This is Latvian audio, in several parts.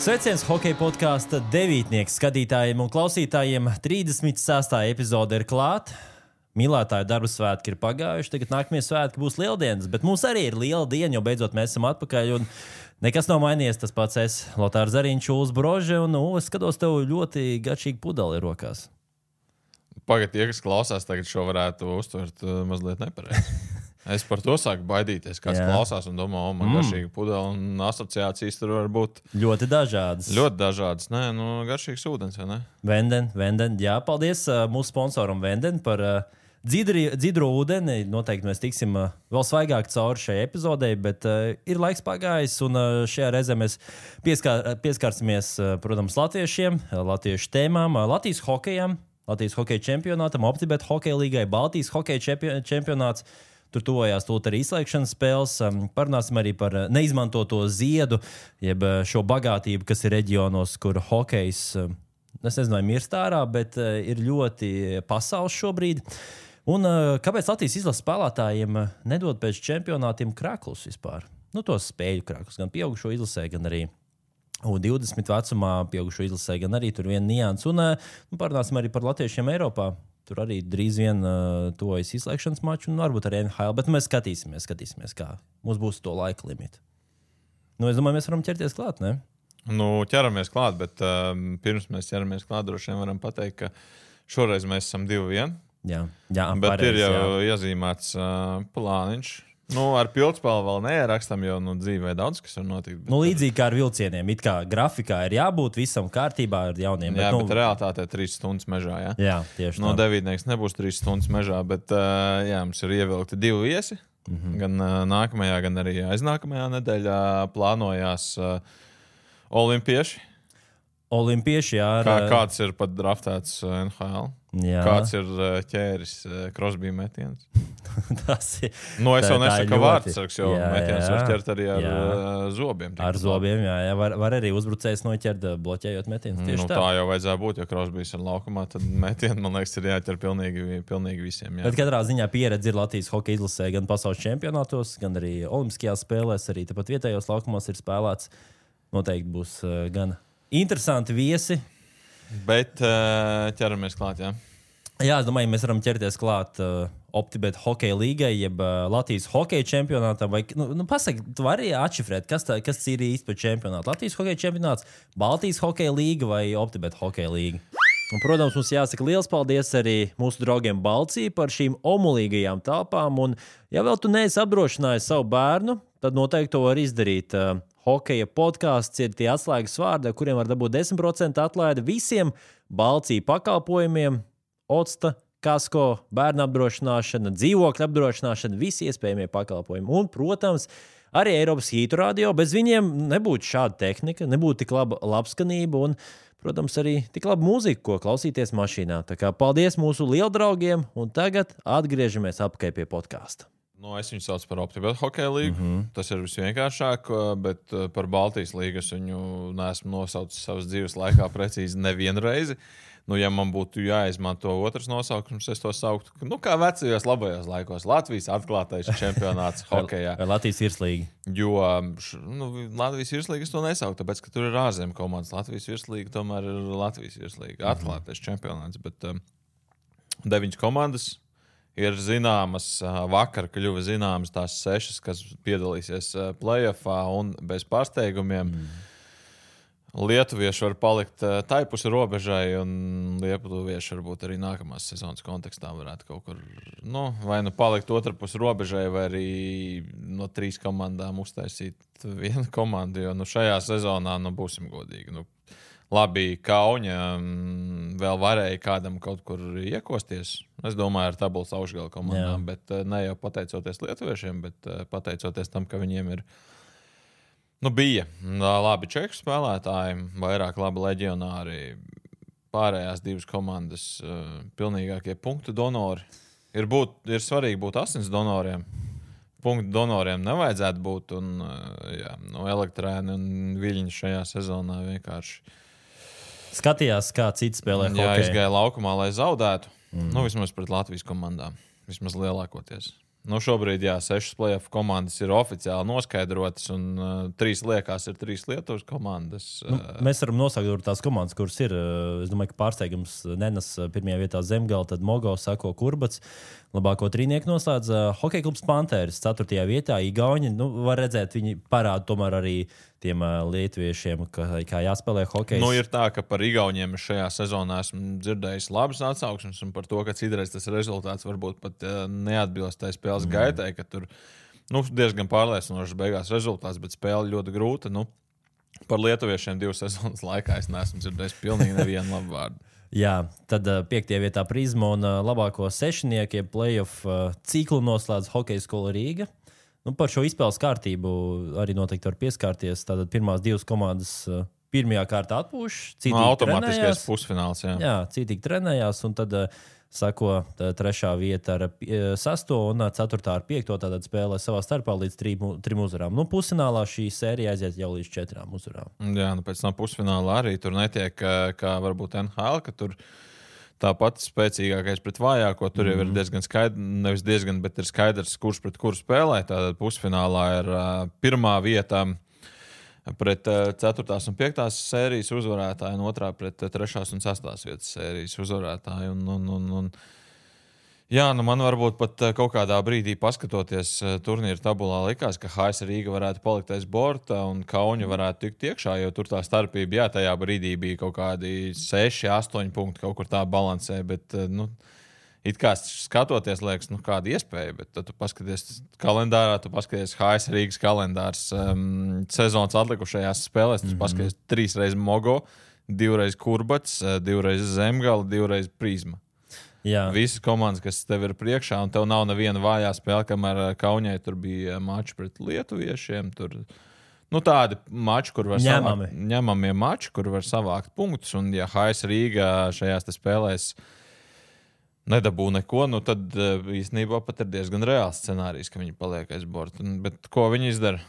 Sveiciens hokeja podkāstu devītnieku skatītājiem un klausītājiem. 36. epizode ir klāta. Mīlētāju darba svētki ir pagājuši, tagad nākamie svētki būs lieldienas, bet mums arī ir liela diena, jo beidzot mēs esam atpakaļ. Nekas nav mainījies. Tas pats es, Lotārs Zariņš, Ulas Brože, un nu, es skatos tev ļoti garšīgi pudeli rokās. Pagaidiet, tie, kas klausās, tagad šo varētu uztvert uh, mazliet nepareizi. Es par to sāku baidīties. Kāds Jā. klausās un domā, o, man mm. garšīga pudele un asociācijas tur var būt ļoti dažādas. Ļoti dažādas. Nē, nu, garšīgs ūdens, vai ne? Venden, Venden. Jā, paldies uh, mūsu sponsoram Venden par uh, Dzidri, dzidru ūdeni noteikti mēs tiksim uh, vēl svaigāk cauri šai epizodei, bet uh, ir laiks pagājis, un uh, šajā reizē mēs pieskār, pieskarsimies, uh, protams, latviešiem, uh, latviešu tēmām, uh, Latvijas hokejam, Latvijas hokeja čempionātam, Optibet hokeja līgai, Baltijas hokeja čempionāts. Tur tuvojās arī izslēgšanas spēles. Parunāsim arī par neizmantoto ziedu, jeb uh, šo bagātību, kas ir reģionos, kur hokejs, es nezinu, vai mirst ārā, bet uh, ir ļoti pasaules šobrīd. Un uh, kāpēc Latvijas izlases spēlētājiem nedod pēc čempionātiem krāklus vispār? Nu, tos spēļu krāklus, gan pieaugušo izlasē, gan arī U20 vecumā pieaugušo izlasē, gan arī tur viena nianses. Un nu, parunāsim arī par latviešiem Eiropā. Tur arī drīz vien uh, tuvojas izslēgšanas mačs, un varbūt arī NHL. Bet mēs skatīsimies, skatīsimies, kā mums būs to laika limits. Nu, es domāju, mēs varam ķerties klāt. Ne? Nu, ķeramies klāt, bet um, pirms mēs ķeramies klāt, droši vien varam pateikt, ka šoreiz mēs esam divi vieni. Jā, jā bet pareiz, ir jau jā. iezīmēts uh, plāniņš. Nu, ar pildspēli vēl neierakstām, jo nu, dzīvē daudz kas var notikt. Bet... Nu, līdzīgi kā ar vilcieniem. It kā grafikā ir jābūt visam kārtībā ar jauniem. Jā, bet, nu... bet realitātē trīs stundas mežā. Jā, jā tieši no, tā. Nu, devītnieks nebūs trīs stundas mežā, bet uh, jā, mums ir ievilkti divi viesi. Mm -hmm. Gan uh, nākamajā, gan arī aiznākamajā nedēļā plānojās uh, olimpieši. Olimpieši, jā. Ar... Kā, kāds ir pat draftēts NHL? Jā. Kāds ir ķēris krosbīna metiens? tas ir. Nu, es tā, jau nesaku, ka vārdsargs jau jā, metiens jā, var ķert arī ar jā. zobiem. Ar zobiem, jā, jā var, var arī uzbrucējs noķert, bloķējot metienus. Nu, tā. tā jau vajadzēja būt, ja krosbīs ir laukumā, tad metieni, man liekas, ir jāķer pilnīgi, pilnīgi visiem. Jā. Bet katrā ziņā pieredze ir Latvijas hokeja izlasē gan pasaules čempionātos, gan arī Olimpiskajās spēlēs, arī tāpat vietējos laukumos ir spēlēts. Noteikti būs gan interesanti viesi Bet uh, ķeramies klāt. Jā. jā, es domāju, mēs varam ķerties klāt uh, Optibet hokeja līgai, jeb uh, Latvijas hokeja čempionātam. Vai, nu, nu, pasaki, tu vari atšifrēt, kas, tā, kas ir īsti par čempionātu. Latvijas hokeja čempionāts, Baltijas hokeja līga vai Optibet hokeja līga. Un, protams, mums jāsaka liels paldies arī mūsu draugiem Balcijai par šīm omulīgajām telpām. Un, ja vēl tu neesi apdrošinājis savu bērnu, tad noteikti to var izdarīt. Uh, Hokeja podkāsts ir tie atslēgas vārdi, kuriem var dabūt 10% atlaidi visiem Balciju pakalpojumiem, Otsta, kasko, bērnu apdrošināšana, dzīvokļu apdrošināšana, visi iespējamie pakalpojumi. Un, protams, arī Eiropas hītu radio. Bez viņiem nebūtu šāda tehnika, nebūtu tik laba labskanība un, protams, arī tik laba mūzika, ko klausīties mašīnā. Tā kā paldies mūsu lieldraugiem, un tagad atgriežamies apkārt pie podkāstu. Nu, es viņu saucu par Optimālu hokeja līniju. Mm -hmm. Tas ir visvienkāršāk, bet eh, par Baltijas līniju es viņu neesmu nosaucis savas dzīves laikā precīzi nevienu reizi. Nu, ja man būtu jāizmanto otrs nosaukums, es to sauktu nu, kā vecajos labajos laikos. Latvijas atklātais čempionāts hokeja. Vai Latvijas virslīga? Jo nu, Latvijas virslīga es to nesauktu, tāpēc, ka tur ir ārzemju komandas. Latvijas virslīga tomēr ir Latvijas virslīga. Atklātais mm -hmm. čempionāts, bet um, deviņas komandas ir zināmas, vakar kļuva zināmas tās sešas, kas piedalīsies playoffā un bez pārsteigumiem. Mm. Lietuvieši var palikt tai pusē robežai, un lietuvieši varbūt arī nākamās sezonas kontekstā varētu kaut kur, nu, vai nu palikt otrā pusē robežai, vai arī no trīs komandām uztaisīt vienu komandu. Jo nu, šajā sezonā, nu, būsim godīgi, nu, labi, Kauņa mm, vēl varēja kādam kaut kur iekosties. Es domāju, ar tabulas augšgalu komandām, Jā. bet eh, ne jau pateicoties lietuviešiem, bet eh, pateicoties tam, ka viņiem ir. Nu, bija labi čeku spēlētāji, vairāk labi leģionāri. Pārējās divas komandas, uh, pilnīgākie punktu donori. Ir, būt, ir svarīgi būt asins donoriem. Punktu donoriem nevajadzētu būt. Un, jā, no elektrēna un viļņa šajā sezonā vienkārši skatījās, kā citi spēlē. Jā, hokeju. izgāja laukumā, lai zaudētu. Mm. Nu, vismaz pret Latvijas komandām. Vismaz lielākoties. Nu, šobrīd, jā, sešas playoff komandas ir oficiāli noskaidrotas, un uh, trīs liekas, ir trīs Lietuvas komandas. Uh, Nu, mēs varam nosaukt tās komandas, kuras ir. uh, Es domāju, ka pārsteigums nenes uh, pirmajā vietā Zemgala, tad Mogo sako Kurbats. Labāko trīnieku noslēdz uh, Hokeja klubs Panthers 4. vietā. Igauni, nu, var redzēt, viņi parāda tomēr arī tiem uh, lietuviešiem, ka, kā jāspēlē hokeja. Nu, ir tā, ka par Igauniem šajā sezonā esmu dzirdējis labas atsauksmes, un par to, ka citreiz tas rezultāts varbūt pat uh, neatbilst tai spēles mm. gaitai, ka tur nu, diezgan pārliecinošs beigās rezultāts, bet spēle ļoti grūta. Nu, par lietuviešiem divu sezonas laikā es neesmu dzirdējis pilnīgi nevienu labu vārdu. Jā, tad uh, piektajā vietā prizma un uh, labāko sešnieku playoff uh, ciklu noslēdz Hokeja skola Rīga. Nu, par šo izspēles kārtību arī noteikti var pieskarties. Tātad pirmās divas komandas uh, pirmajā kārtā atpūš, citīgi Nu, automātiskais pusfināls. Jā. Jā, citīgi trenējās, un tad uh, sako tā, trešā vieta ar uh, sesto un ceturtā ar piekto. Tātad spēlē savā starpā līdz trim, trim uzvarām. Nu, pusfinālā šī sērija aiziet jau līdz četrām uzvarām. Jā, nu pēc tam pusfinālā arī tur netiek, kā, varbūt NHL, ka tur tāpat spēcīgākais pret vājāko. Tur jau Mhm. ir diezgan skaidrs, nevis diezgan, bet ir skaidrs, kurš pret kuru spēlē. Tātad pusfinālā ir uh, pirmā vieta. Pret uh, 4. un 5. sērijas uzvarētāju, un otrā pret uh, 3. un 6. vietas sērijas uzvarētāju. Un, un, un, un, Jā, nu man varbūt pat eh, kaut kādā brīdī, paskatoties eh, turnīra tabulā, likās, ka HS Rīga varētu palikt aiz borta un Kauņa varētu tikt iekšā, jo tur tā starpība, jā, tajā brīdī bija kaut kādi 6, 8 punkti, kaut kur tā balansē. Bet, eh, nu, it kā skatoties, liekas, nu, kāda iespēja, bet tad tu paskaties kalendārā, tu paskaties HS Rīgas kalendārs um, sezonas atlikušajās spēlēs, tu mm -hmm. paskaties trīs reizes Mogo, divreiz Kurbats, divreiz Zemgala, divreiz Prizma. Jā, Visas komandas, kas tev ir priekšā, un tev nav neviena vājā spēle, kamēr Kaunijai tur bija mači pret lietuviešiem. Tur, nu, tādi mači, kur var Ņemami. savākt, ņemamie mači, kur var savākt punktus. Un, ja HS Rīgā šajās spēlēs nedabū neko, nu, tad eh, īstenībā pat ir diezgan reāls scenārijs, ka viņi paliek aiz borta. Bet ko viņi izdara?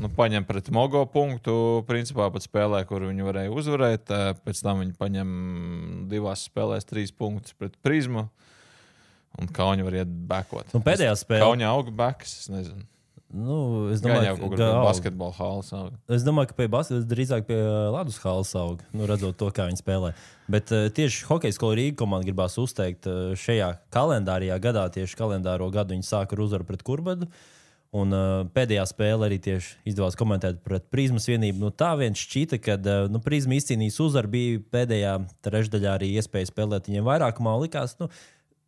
Nu, paņem pret Mogo punktu, principā pat spēlē, kur viņi varēja uzvarēt. Pēc tam viņi paņem divās spēlēs trīs punktus pret Prismu. Un Kauņa var iet bekot. Nu, pēdējā spēlē- Kauņa auga bekas, es nezinu. nu, es domāju, ka pie aug. basketbola halas auga. Es domāju, ka pie basketbola drīzāk pie uh, ledus halas aug, nu, redzot to, kā viņi spēlē. Bet uh, tieši hokeja skola Rīga komanda gribās uzteikt uh, šajā kalendārajā gadā, tieši kalendāro gadu viņi sāka ar uzvaru pret Kurbadu. Un uh, pēdējā spēle arī tieši izdevās komentēt pret Prismas vienību. Nu, tā viens šķita, ka uh, nu, Prisma izcīnījis uzvaru, bija pēdējā trešdaļā arī iespēja spēlēt viņiem vairākumā. Likās, nu,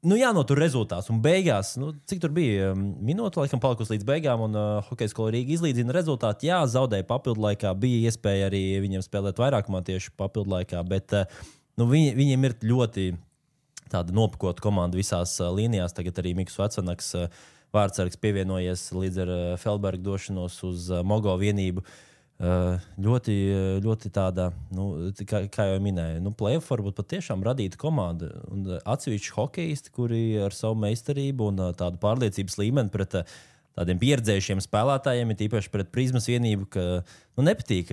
nu, jānotur rezultāts. Un beigās, nu, cik tur bija um, minūte, laikam, palikusi līdz beigām, un uh, Hokeja skola Rīga izlīdzina rezultātu. Jā, zaudēja papildu laikā, bija iespēja arī viņiem spēlēt vairākumā tieši papildu laikā, bet uh, nu, viņi, viņiem ir ļoti tāda nopakota komanda visās uh, līnijās. Tagad arī Mikls Vecāks, uh, vārdsargs, pievienojies līdz ar uh, Felberga došanos uz uh, Mogo vienību. Uh, ļoti, ļoti tāda, nu, kā, kā jau minēju, nu, plēsoņa varbūt patiešām radīta komanda. Atsevišķi hokeisti, kuri ar savu meistarību un tādu pārliecības līmeni pret uh, tādiem pieredzējušiem spēlētājiem, ir īpaši pret prizmas vienību, ka nu, nepatīk,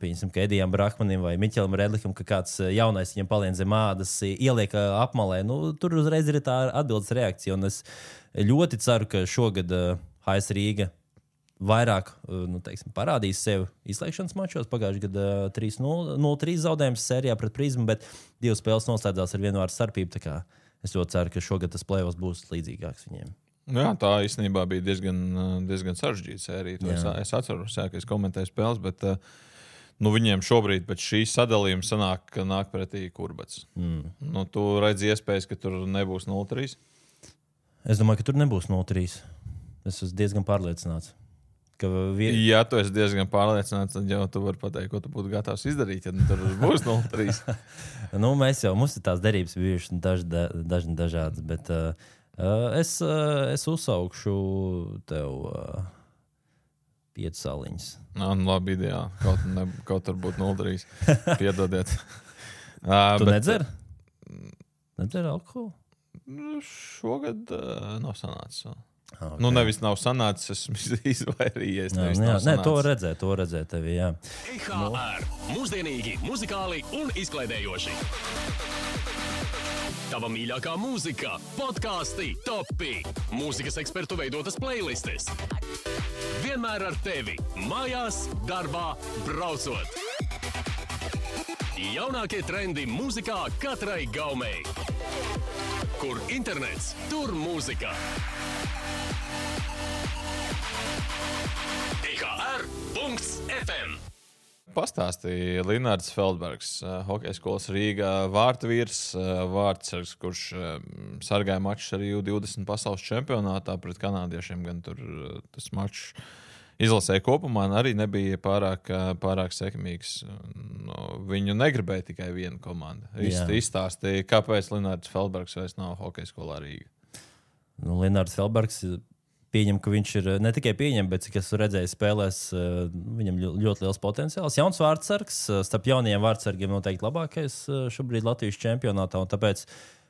piemēram, Edijam Brahmanim vai Miķelam Redlikam, ka kāds jaunais viņam palien zem ādas, ieliek apmalē. Nu, tur uzreiz ir tā atbildes reakcija. Un es ļoti ceru, ka šogad uh, HS Rīga vairāk uh, nu, teiksim, parādīs sevi izslēgšanas mačos. Pagājušajā gadā 3-0 zaudējums sērijā pret prizmu, bet divas spēles noslēdzās ar vienu vārdu starpību. Es ļoti ceru, ka šogad tas plēvos būs līdzīgāks viņiem. Nu Jā, tā īstenībā bija diezgan, uh, diezgan sarežģīta sērija. Es, es atceros, jā, ka es komentēju spēles, bet uh, nu, viņiem šobrīd pēc šīs sadalījuma sanāk, ka nāk pretī kurbats. Mm. Nu, tu redzi iespējas, ka tur nebūs 0-3. Es domāju, ka tur nebūs 0-3. Es esmu diezgan pārliecināts. Vie... Ja tu esi diezgan pārliecināts, tad jau tu vari pateikt, ko tu būtu gatavs izdarīt, ja nu tur būs 0-3. nu, mēs jau mums ir tās derības bijušas daži, da, daži dažādas, bet uh, uh, es, uh, es uzsaukšu tev uh, piecas saliņas. Nā, nu, labi, ideāli. Kaut, ne, kaut tur būtu 0-3. Piedodiet. Uh, Tu nedzer? Nedzer alkoholu? Nu, šogad uh, nav sanācis. vēl. Okay. Nu, nevis nav sanācis, esmu izvairījies. Jā, jā, nē, to redzēju, to redzēju tevi. Jā. IHR. Mūsdienīgi, muzikāli un izklaidējoši. Tava mīļākā mūzika, podkāsti, topi, mūzikas ekspertu veidotas playlists. Vienmēr ar tevi, mājās, darbā, braucot. Jaunākie trendi mūzikā katrai gaumei. Kur internets, tur mūzika. IHR.FM Pastāstīja Linnārds Feldbergs, uh, hokeja skolas Rīgā vārtvīrs, uh, vārdsargs, kurš uh, sargāja mačus arī U20 pasaules čempionātā pret kanādiešiem. Gan tur tas mačs izlasē kopumā arī nebija pārāk, uh, pārāk sekmīgs. No, viņu negribēja tikai viena komanda. Jā. Iz, izstāstīja, kāpēc Linnārds Feldbergs vairs nav hokeja skolā Rīgā. Nu, Linnārds Felbergs pieņem, ka viņš ir ne tikai pieņem, bet cik es redzēju, spēlēs, viņam ļo- ļoti liels potenciāls. Jauns vārdsargs, starp jaunajiem vārdsargiem noteikti labākais šobrīd Latvijas čempionātā. Tāpēc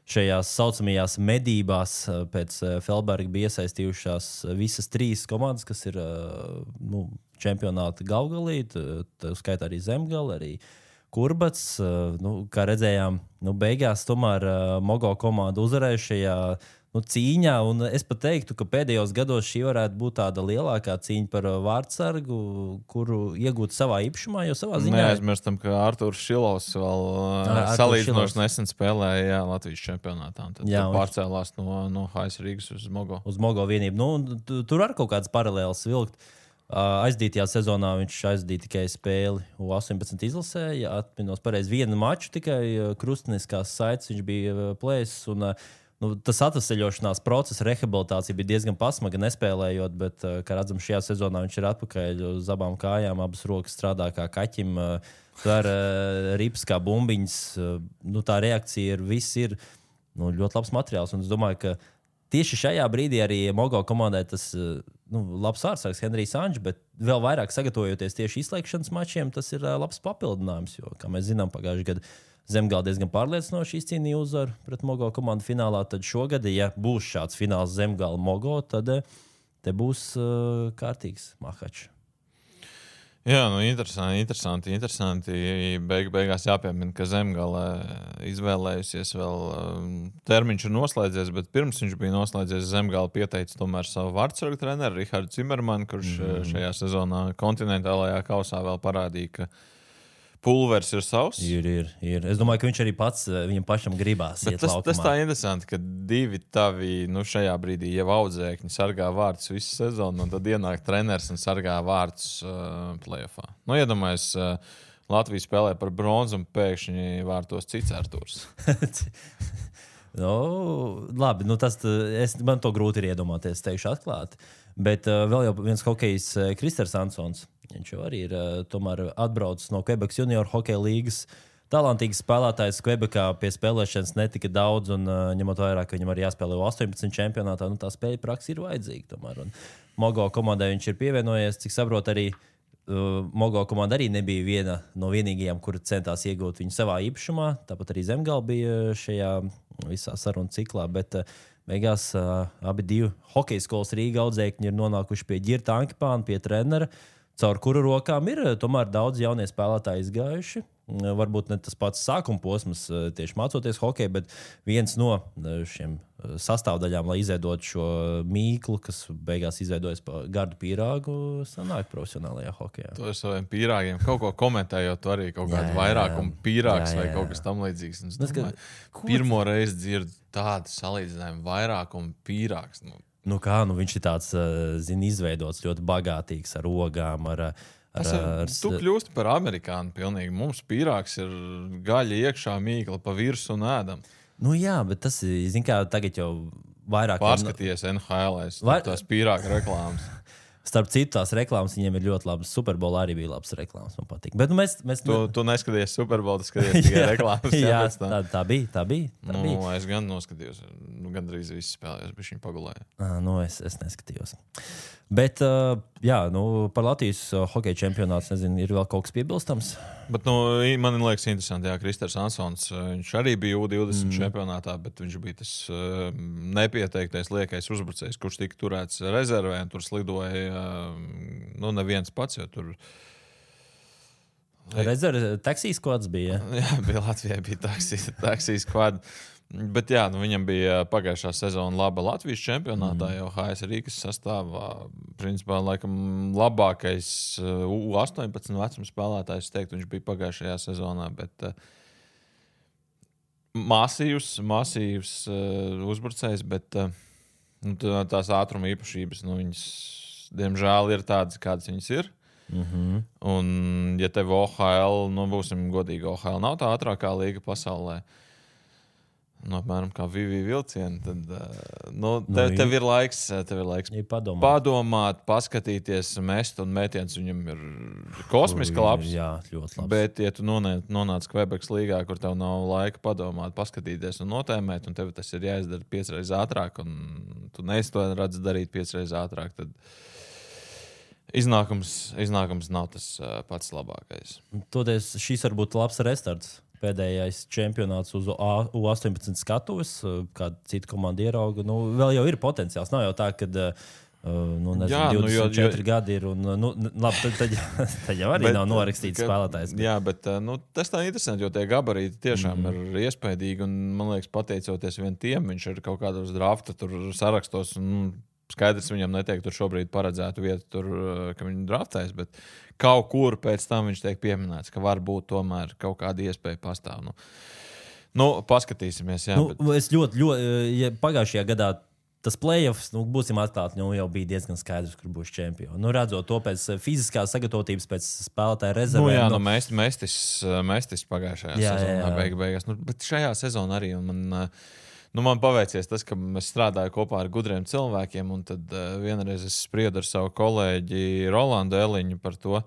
šajās saucamajās medībās eh, pēc eh, Felberga bija iesaistījušās visas trīs komandas, kas ir eh, nu, čempionāta galgalī, tā skaitā arī zemgala. Arī Kurbats, eh, nu, kā redzējām, nu, beigās tomēr eh, Mogo komanda uzvarēja šajā nu, cīņā. un Es pat teiktu, ka pēdējos gados šī varētu būt tāda lielākā cīņa par eh, vārdsargu, kuru iegūt savā īpašumā, jo savā ziņā Neaizmirstam, ka Arthurs Šilovs vēl salīdzinoši nesen spēlēja jā, Latvijas čempionātā. Tad Jā, un- pārcēlās no, no Haisa Rīgas uz Mogo. uz Mogo vienību. Nu, tur ar kaut kādas paralēlas vilkt. Uh, aizdītajā sezonā viņš aizdīja tikai spēli U-18 izlasē. Ja atminos pareizi, vienu maču tikai krustniskās saites viņš bija plēsis. Un, Nu, tas atvesaļošanās process, rehabilitācija bija diezgan pasmaga, nespēlējot, bet, kā redzam, šajā sezonā viņš ir atpakaļ uz abām kājām, abas rokas strādā kā kaķim, uh, rips kā bumbiņas. Nu, tā reakcija ir, viss ir nu, ļoti labs materiāls. Un es domāju, ka tieši šajā brīdī arī Mogo komandai tas eh, nu, labs vārdsargs Henrijs Anģis, bet vēl vairāk sagatavojoties tieši izslēgšanas mačiem, tas ir eh, labs papildinājums. Jo, kā mēs zinām, pagājušajā gadā Zemgala diezgan pārliecinoši izcīnīja uzvaru pret Mogo komandu finālā. Tad šogad, ja būs šāds fināls Zemgala Mogo, tad eh, te būs uh, kārtīgs mahačs. Jā, nu, interesanti, interesanti. interesanti. Beig, beigās jāpiemina, ka Zemgale izvēlējusies vēl um, termiņš ir noslēdzies, bet pirms viņš bija noslēdzies, Zemgale pieteica tomēr savu vārdsargu treneru Rihardu Cimermanu, kurš mm. šajā sezonā kontinentālajā kausā vēl parādīja, ka pulvers ir savs. Ir, ir, ir. Es domāju, ka viņš arī pats eh, viņam pašam gribās. Tas, tas tā interesanti, ka divi tavi nu, šajā brīdī jau audzēkņi sargā vārdus visu sezonu, un tad ienāk treneris un sargā vārdus uh, playoffā. Nu, Iedomājieties, uh, Latvija spēlē par bronzu un pēkšņi vārtos cits Artūrs. Nu, labi, nu tas es, man to grūti ir iedomāties, teikšu atklāti. Bet uh, vēl viens hokejs, Kristers Ansons. Viņš jau arī ir uh, tomēr atbraucis no Quebekas junior hokeja līgas. Talantīgs spēlētājs Quebekā pie spēlēšanas netika daudz, un uh, ņemot vērā, ka viņam arī jāspēlē 18 čempionātā, nu, tā spēļu praksa ir vajadzīga. Tomēr. Un Mogo komandai viņš ir pievienojies, cik saprotu, arī uh, Mogo komanda arī nebija viena no vienīgajām, kur centās iegūt viņu savā īpašumā. Tāpat arī Zemgala bija šajā visā sarunu ciklā. Bet uh, beigās uh, abi divi hokeja skolas Rīga audzēkņi ir nonākuši pie Girta Ankipāna, pie trenera, caur kuru rokām ir uh, tomēr daudz jaunie spēlētāji izgājuši. Uh, Varbūt ne tas pats sākuma posms, uh, tieši mācoties hokeju, bet viens no šiem sastāvdaļām, lai izveidotu šo mīklu, kas beigās izveidojas par gardu pīrāgu, sanāk profesionālajā hokejā. To ar saviem pīrāgiem kaut ko komentējot, arī kaut Jā, kādu jā, vairākumu jā. pīrāgs Jā, vai jā, kaut jā. kas tamlīdzīgs. Pirmo reizi dzirdu tādu salīdzinājumu, vairākumu pīrāgs. Nu, Nu kā, nu viņš ir tāds, uh, zini, izveidots ļoti bagātīgs ar ogām, ar, ar, Tas ir, ar, tu kļūsti par amerikāņu. Pilnīgi. Mums pīrāgs ir gaļa iekšā, mīkla pa virsmu un ēdam. Nu jā, bet tas ir, zini, kā tagad jau vairāk Pārskaties NHL, Vai- tās pīrāga reklāmas. Starp citu, tās reklāmas viņiem ir ļoti labas. Superbola arī bija labas reklāmas. Man patīk. Bet nu, mēs, mēs Tu, tu neskaties Superbowl, tu skaties tikai reklāmas. jā, pēc tam. tā, tā bija. Tā bija, tā Nu, bija. es gan noskatījos, nu, gandrīz viss spēlējās, bet viņi pagulēja. À, nu, es, es neskatījos. Bet uh, jā, nu, par Latvijas hokeja čempionātu nezinu, ir vēl kaut kas piebilstams. Bet, nu, man liekas, interesanti, ka Kristers Ansons viņš arī bija U20 mm. čempionātā, bet viņš bija tas uh, nepieteiktais liekais uzbrucējs, kurš tika turēts rezervē un tur slidoja nu, neviens pats. jo Tur Redzēju, taksijas kods bija. jā, bija Latvijai bija taksijas, taksijas kvadri. Bet jā, nu, viņam bija pagājušā sezona laba Latvijas čempionātā, mm. jau HS Rīgas sastāvā. Principā, laikam, labākais uh, U18 vecuma spēlētājs, teiktu, viņš bija pagājušajā sezonā. Bet, uh, Masīvs, masīvs uh, uzbrucējs, bet uh, nu, tā- tās ātruma īpašības, nu, viņas, diemžēl, ir tādas, kādas viņas ir. Mm -hmm. Un, ja tev OHL, nu, būsim godīgi, OHL nav tā ātrākā līga pasaulē. Nu, apmēram kā VV vilcieni, tad uh, nu, tev, Nu, tev ir laiks, tev ir laiks Ja padomā. padomāt, paskatīties, mest un mētiens viņam ir kosmiski labs. Jā, ļoti labi. Bet, ja tu nonāc, nonāc Quebekas līgā, kur tev nav laika padomāt, paskatīties un notēmēt, un tev tas ir jāizdara piecreiz ātrāk, un tu neesi to redzējis darīt piecreiz ātrāk, tad iznākums, iznākums nav tas uh, pats labākais. Toties šis var būt labs restarts. Pēdējais čempionāts uz A- U18 skatuves, kāda cita komanda ierauga. Nu, vēl jau ir potenciāls. Nav jau tā, ka uh, nu, nezinu, Jā, nu, jo- 24 jo- gadi ir. Un, nu, labi, tad, tad, tad jau arī bet, nav norakstīts ka- spēlētājs. Jā, bet nu, tas tā interesanti, jo tie gabarīti tiešām mm. ir iespaidīgi. Un, man liekas, pateicoties vien tiem, viņš ir kaut kādos drafta sarakstos. Un, skaidrs, viņam netiek tur šobrīd paredzēta vieta, tur, uh, ka viņi draftēs. Bet kaut kur pēc tam viņš tiek pieminēts, ka varbūt tomēr kaut kāda iespēja pastāv. Nu, nu, paskatīsimies. Jā, Nu, bet, es ļoti, ļoti ja pagājušajā gadā. Tas playoffs, nu, būsim atklāti, nu, jau bija diezgan skaidrs, kur būs čempions. Nu, redzot to pēc eh, fiziskās sagatavotības, pēc spēlētāja Nu, rezervēm. jā, nu, mēs, mēs, tis, mēs tis pagājušajā Jā, sezonā jā, jā. beig, beigās. Nu, bet šajā sezonā arī un man, uh, nu, man paveicies tas, ka es strādāju kopā ar gudriem cilvēkiem. Un tad uh, vienreiz es spriedu ar savu kolēģi Rolandu Eliņu par to.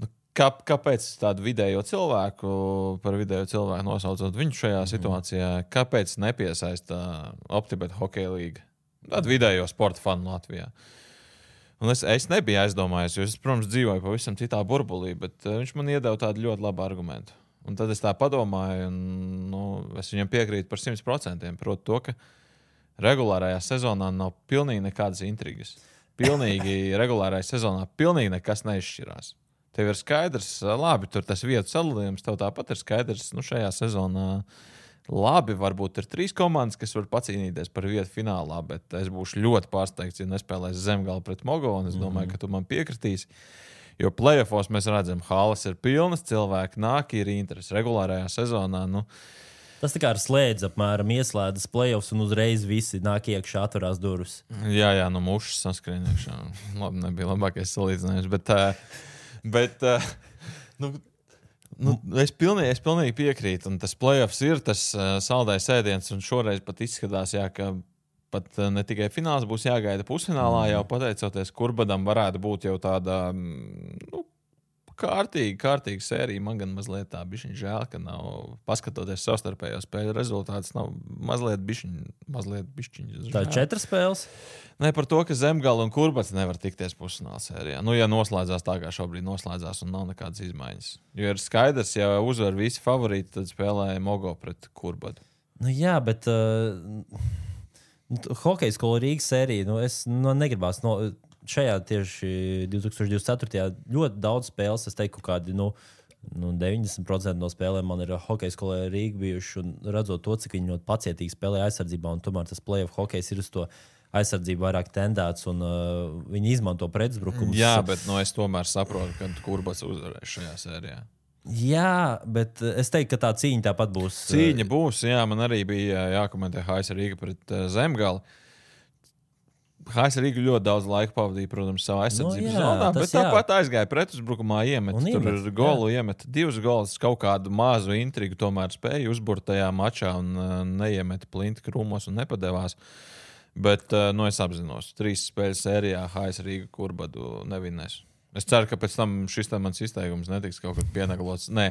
nu, Kā, kāpēc tādu vidējo cilvēku, par vidējo cilvēku nosaucot viņu šajā mm situācijā, kāpēc nepiesaista Optibet hokeja līga? Tādu vidējo sporta fanu Latvijā. Un es, es nebiju aizdomājies, jo es, protams, dzīvoju pavisam citā burbulī, bet uh, viņš man iedeva tādu ļoti labu argumentu. Un tad es tā padomāju, un nu, es viņam piekrītu par 100%. Proti, to, ka regulārajā sezonā nav pilnīgi nekādas intrigas. Pilnīgi regulārajā sezonā pilnīgi nekas neizšķirās. Tev ir skaidrs, labi, tur tas vietu sadalījums, tev tāpat ir skaidrs, nu, šajā sezonā. Labi, varbūt ir trīs komandas, kas var pacīnīties par vietu finālā, bet es būšu ļoti pārsteigts, ja nespēlēs zemgālu pret Mogovu. Es domāju, mm -hmm. ka tu man piekritīsi. Jo plēsofos mēs redzam, ka halas ir pilnas, cilvēki nāk, ir interesi regulārajā sezonā. Nu, Tas tā kā ar slēdzi apmēram ieslēdzas playoffs, un uzreiz visi nāk iekšā, atverās durvis. jā, jā, no mušas saskrien iekšā. Labi, nebija labākais salīdzinājums, bet, bet nu, nu, es, pilnīgi, es pilnīgi piekrītu. Un tas playoffs ir tas uh, saldais ēdiens, un šoreiz pat izskatās, jā, ka pat uh, ne tikai fināls būs jāgaida pusfinālā, jau pateicoties kurbadam, varētu būt jau tāda. mm, Nu, Kārtīgi, kārtīgi sērija. Man gan mazliet tā bija žēl, ka nav paskatoties savstarpējo spēļu rezultātus. Nav mazliet bišķiņ, mazliet bišķiņ. Tā ir četras spēles. Ne par to, ka Zemgala un Kurbats nevar tikties pusfinālā sērijā. Nu, ja noslēdzās tā, kā šobrīd noslēdzās, un nav nekādas izmaiņas. Jo ir skaidrs, ja uzvar visi favorīti, tad spēlēja Mogo pret Kurbatu. Nu, jā, bet uh, hokeja skola Rīgas sērija. Nu, es nu, negribās no šajā tieši 2024. ļoti daudz spēles. Es teiktu, ka kādi. Nu, Nu, 90% no spēlēm man ir hockey skolā Rīgā bijuši. Redzot to, cik viņi ļoti pacietīgi spēlē aizsardzībā, un tomēr tas playoff hokejs ir uz to aizsardzību vairāk tendēts, un uh, viņi izmanto pretuzbrukumus. Jā, bet nu, es tomēr saprotu, ka Kurbats uzvarēs šajā sērijā. Jā, bet uh, es teiktu, ka tā cīņa tāpat būs. uh, Cīņa būs, jā, man arī bija jākomentē Haisa Rīga pret Zemgali. Haisa Rīga ļoti daudz laika pavadīja, protams, savā aizsardzības Nu jā, zonā, bet jā. tāpat aizgāja pretuzbrukumā, iemet Un tur iemet, ir golu, iemet divus golus, kaut kādu mazu intrigu tomēr spēja uzburt tajā mačā un neiemeta plinti krūmos un nepadevās. Bet nu, es apzinos, trīs spēļu sērijā Haisa Rīga kurbadu nevinēs. Es ceru, ka pēc tam šis mans izteikums netiks kaut kur pienaglots. Nē,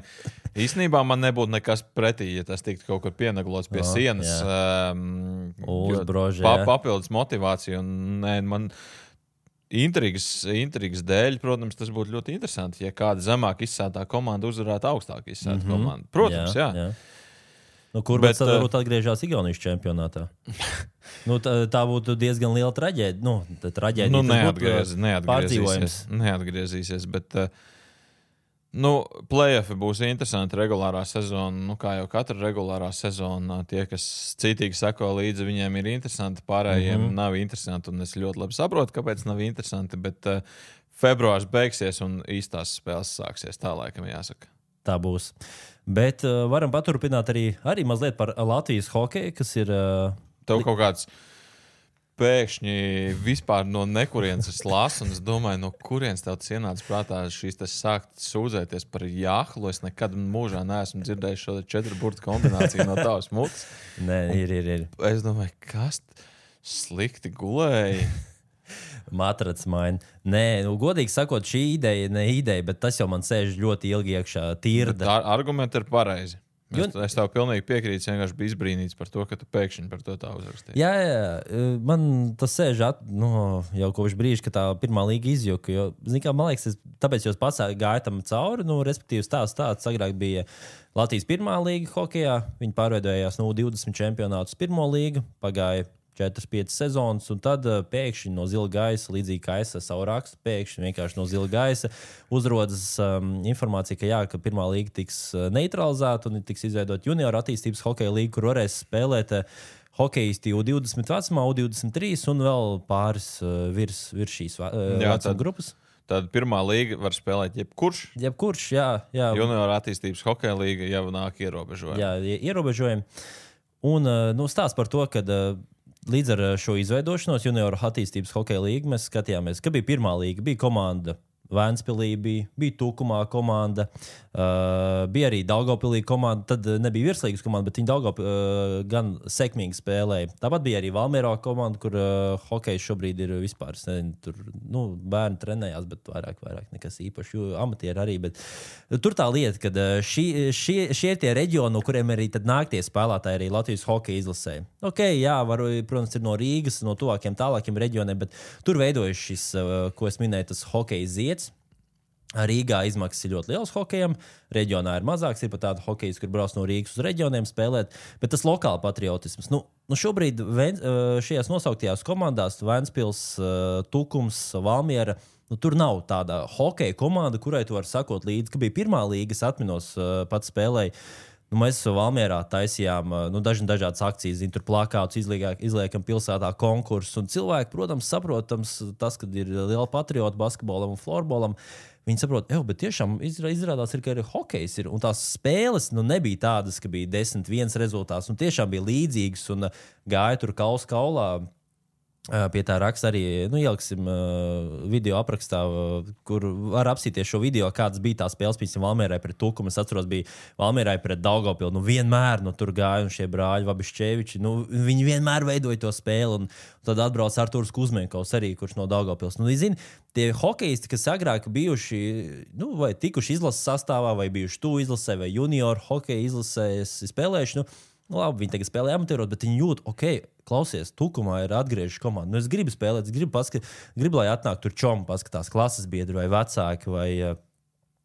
īstenībā man nebūtu nekas pretī, ja tas tiktu kaut kur pienaglots pie Jā, sienas. Um, jo Uzbroži, pa, papildus motivācija. Un, nē, man, intrigas, intrigas dēļ, protams, tas būtu ļoti interesanti, ja kāda zemāk izsētā komanda uzvarētu augstāk izsētā mm -hmm. komandu. Protams, jā. jā. jā. Nu, kur bet, tad varbūt atgriežas Igaunijas čempionātā? nu, tā, tā būtu diezgan liela traģēdija. Nu, traģēdija nu, neatgriez, neatgriezīsies, neatgriezīsies. Bet, uh, Nu, Playoffs būs interesanti regulārā sezona. Nu, kā jau katra regulārā sezona, tie, kas citīgi seko līdzi, viņiem ir interesanti. Pārējiem mm -hmm. nav interesanti. Un es ļoti labi saprotu, kāpēc nav interesanti. Bet uh, februāris beigsies un īstās spēles sāksies. Tā laikam jāsaka. Tā būs. Bet uh, varam paturpināt arī, arī mazliet par Latvijas hokeju, kas ir. Uh, Tev kaut kāds pēkšņi vispār no nekurienes es lasu, un es domāju, no kurienes tev ienāca prātā šīs tas sākt sūdzēties par jāhlu. Es nekad mūžā neesmu dzirdējis šo četru burtu kombināciju no tavas mutes. Nē, ir, ir, ir. Es domāju, kas slikti gulēja. Matracis maina. Nē, nu, godīgi sakot, šī ideja ne ideja, bet tas jau man sēž ļoti ilgi iekšā. Tīra. Argumenti ir pareizi. Es, es tev pilnīgi piekrītu. Es vienkārši biju izbrīnīts par to, ka tu pēkšņi par to tā uzrakstīji. Jā, jā, man tas sēž at, nu, jau kopš brīža, kad tā pirmā līga izjuka. Jo, kā, man liekas, es, tāpēc jūs pats gājāt tam cauri. Nu, respektīvi, tās tāds agrāk bija Latvijas pirmā līga hokeja. Viņi pārveidojās no 20 čempionātu uz pirmo līgu. Pagāja 4-5 sezonas, un tad uh, pēkšņi no zila gaisa, līdzīgi kā es savu rakstu, pēkšņi vienkārši no zila gaisa uzrodas um, informācija, ka, jā, ka pirmā līga tiks uh, neutralizēta un tiks izveidota junior attīstības hokeja līga, kur varēs spēlēt. Uh, Hokeisti U20 vecumā, U23 un vēl pāris uh, virs, virs šīs uh, jā, tad, grupas. Tad pirmā līga var spēlēt jebkurš. Jebkurš, jā. jā. Junior attīstības hokeja līga jau nāk ierobežojumi. Jā, ierobežojumi. Un uh, nu, stāsts par to, ka uh, Līdz ar šo izveidošanos junioru attīstības hokeja līniju mēs skatījāmies, ka bija pirmā līga, bija komanda Vēnspīlī bija, bija Tukumā komanda, uh, bija arī Daugopilī komanda. Tad nebija virslīgas komanda, bet viņi Daugop, uh, gan sekmīgi spēlēja. Tāpat bija arī Valmērā komanda, kur uh, hokejs šobrīd ir vispār. Nezinu, tur nu, bērni trenējās, bet vairāk, vairāk nekas īpašs. Amatieri arī. Bet, tur tā lieta, ka šie, šie, šie ir tie reģioni, no kuriem arī nāk tie spēlētāji arī Latvijas hokeja izlasē. Ok, jā, var, protams, ir no Rīgas, no tuvākiem, tālākiem reģioniem, bet tur veidojas šis, uh, ko es minēju, tas hokeja zieds Rīgā izmaksas ir ļoti liels hokejam, reģionā ir mazāks. Ir pat tāda hokeja, kur brauc no Rīgas uz reģioniem spēlēt, bet tas lokāli patriotisms. Nu, nu šobrīd šajās nosauktajās komandās, Vēnspils, Tukums, Valmiera. Nu, tur nav tāda hokeja komanda, kurai tu vari sakot līdzi, ka bija pirmā līga, es atminos, pats spēlēju. Nu, mēs Valmjerā taisījām nu, dažādas akcijas, zin, tur plakātus izliekam, pilsētā konkursus. Cilvēki, protams, saprotams, tas, ka ir liela patriota basketbolam un florbolam. Viņi saprot, ka tiešām izrādās, ir, ka arī hokejs ir. Un tās spēles nu, nebija tādas, ka bija 10-1 rezultāts. Un tiešām bija līdzīgas un gāja tur kausa kaulā Pie tā raksta arī, nu, ieliksim uh, video aprakstā, uh, kur var apsīties šo video, kādas bija tās spēles, piemēram, Valmērai pret Tukumu. Es atceros, bija Valmērai pret Daugopilu. Nu, vienmēr nu, tur gāja un šie brāļi, Vabišķeviči, nu, viņi vienmēr veidoja to spēli. Un tad atbrauc Artūrs Kuzmenkovs arī, kurš no Daugopils. Nu, zini, tie hokeisti, kas agrāk bijuši, nu, vai tikuši izlases sastāvā, vai bijuši tu izlasē, vai junior hokeja izlasē, spēlējuši. Nu, labi, viņi tagad spēlē amatierot, bet viņi jūt, ok, klausies, tukumā ir atgriežas komanda. Nu, es gribu spēlēt, es gribu, paskat, gribu lai atnāk tur čomu, paskatās klases biedri vai vecāki. Vai, uh,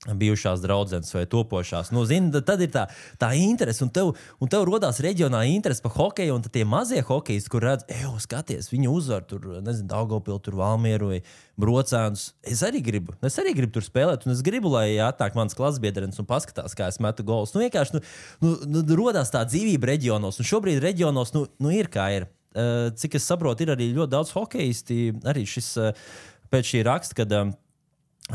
bijušās draudzenes vai topošās. Nu, zini, tad ir tā, tā interese, un tev, un tev radās reģionā interese par hokeju, un tie mazie hokeji, kur redz, ej, skaties, viņi uzvar tur, nezinu, Daugopilu, tur Valmieru vai Brocēnus. Es arī gribu, es arī gribu tur spēlēt, un es gribu, lai atnāk mans klases biedrens un paskatās, kā es metu golus. Nu, vienkārši, nu, nu, nu, radās tā dzīvība reģionos, un šobrīd reģionos, nu, nu ir kā ir. Uh, cik es saprotu, ir arī ļoti daudz hokeisti, arī šis uh, pēc šī raksta, kad uh,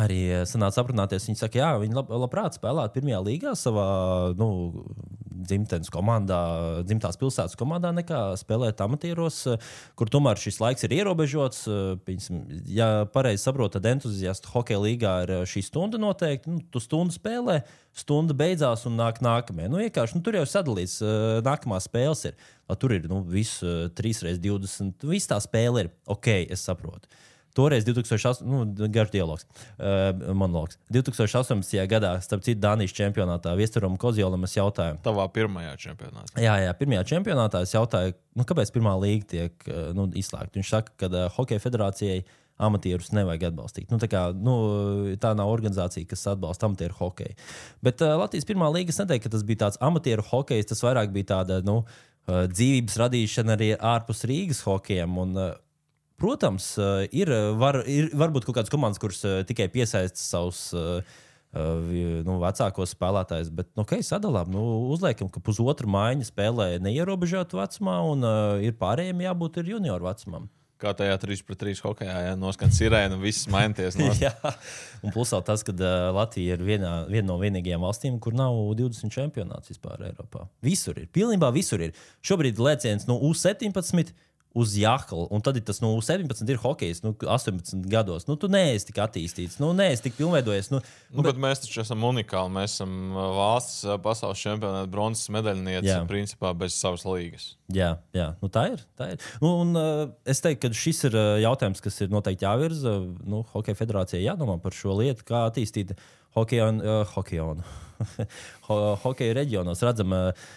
arī eh, sanāca aprunāties. Viņi saka, jā, viņi lab, labprāt spēlētu pirmajā līgā savā nu, dzimtenes komandā, dzimtās pilsētas komandā, nekā spēlēt amatieros, eh, kur tomēr šis laiks ir ierobežots. Piņasim, eh, ja pareizi saprotu, tad entuziastu hokeja līgā ir šī stunda noteikti. Nu, tu stundu spēlē, stunda beidzās un nāk nākamie. Nu, vienkārši, nu, tur jau sadalīts, nākamā spēles ir. Tur ir nu, viss 3x20, viss tā spēle ir ok, es saprotu. Toreiz, 2008. Nu, garš dialogs, uh, monologs. 2018. gadā, starp citu, Dānijas čempionātā Viesturam Kozjolam es jautāju. Tavā pirmajā čempionātā. Jā, jā, pirmajā čempionātā es jautāju, nu, kāpēc pirmā līga tiek uh, nu, izslēgta. Viņš saka, ka uh, Hokeja federācijai amatierus nevajag atbalstīt. Nu, tā, kā, nu, tā nav organizācija, kas atbalsta amatieru hokeju. Bet uh, Latvijas pirmā līga neteiktu, ka tas bija tāds amatieru hokejs, tas vairāk bija tāda nu, uh, dzīvības radīšana arī ārpus Rīgas hokejiem. Un, uh, Protams, uh, ir, var, ir varbūt kaut kādas komandas, kuras uh, tikai piesaista savus nu, vecākos spēlētājus, bet nu, okay, sadalām, nu, uzliekam, ka pusotra maiņa spēlē neierobežotu vecumā, un uh, ir pārējiem jābūt ir junioru vecumam. Kā tajā 3 pret 3 hokeja, ja noskan sirēna un viss mainties. No... Jā, un plus vēl tas, ka uh, Latvija ir viena, viena no vienīgajām valstīm, kur nav 20 čempionāts vispār Eiropā. Visur ir, pilnībā visur ir. Šobrīd lēciens no U17 uz jākla, un tad ir tas, nu, 17 ir hokejs, nu, 18 gados. Nu, tu neesi tik attīstīts, nu, neesi tik pilnveidojies. Nu, nu, bet... bet mēs taču esam unikāli. Mēs esam uh, valsts uh, pasaules čempionāta bronzas medaļniece, principā bez savas līgas. Jā, jā. Nu, tā ir. Tā ir. Nu, un, uh, es teiktu, ka šis ir uh, jautājums, kas ir noteikti jāvirza. Nu, Hokeja federācijai jādomā par šo lietu, kā attīstīt hokeju. Uh, hokeju ho hokeja reģionos redzam.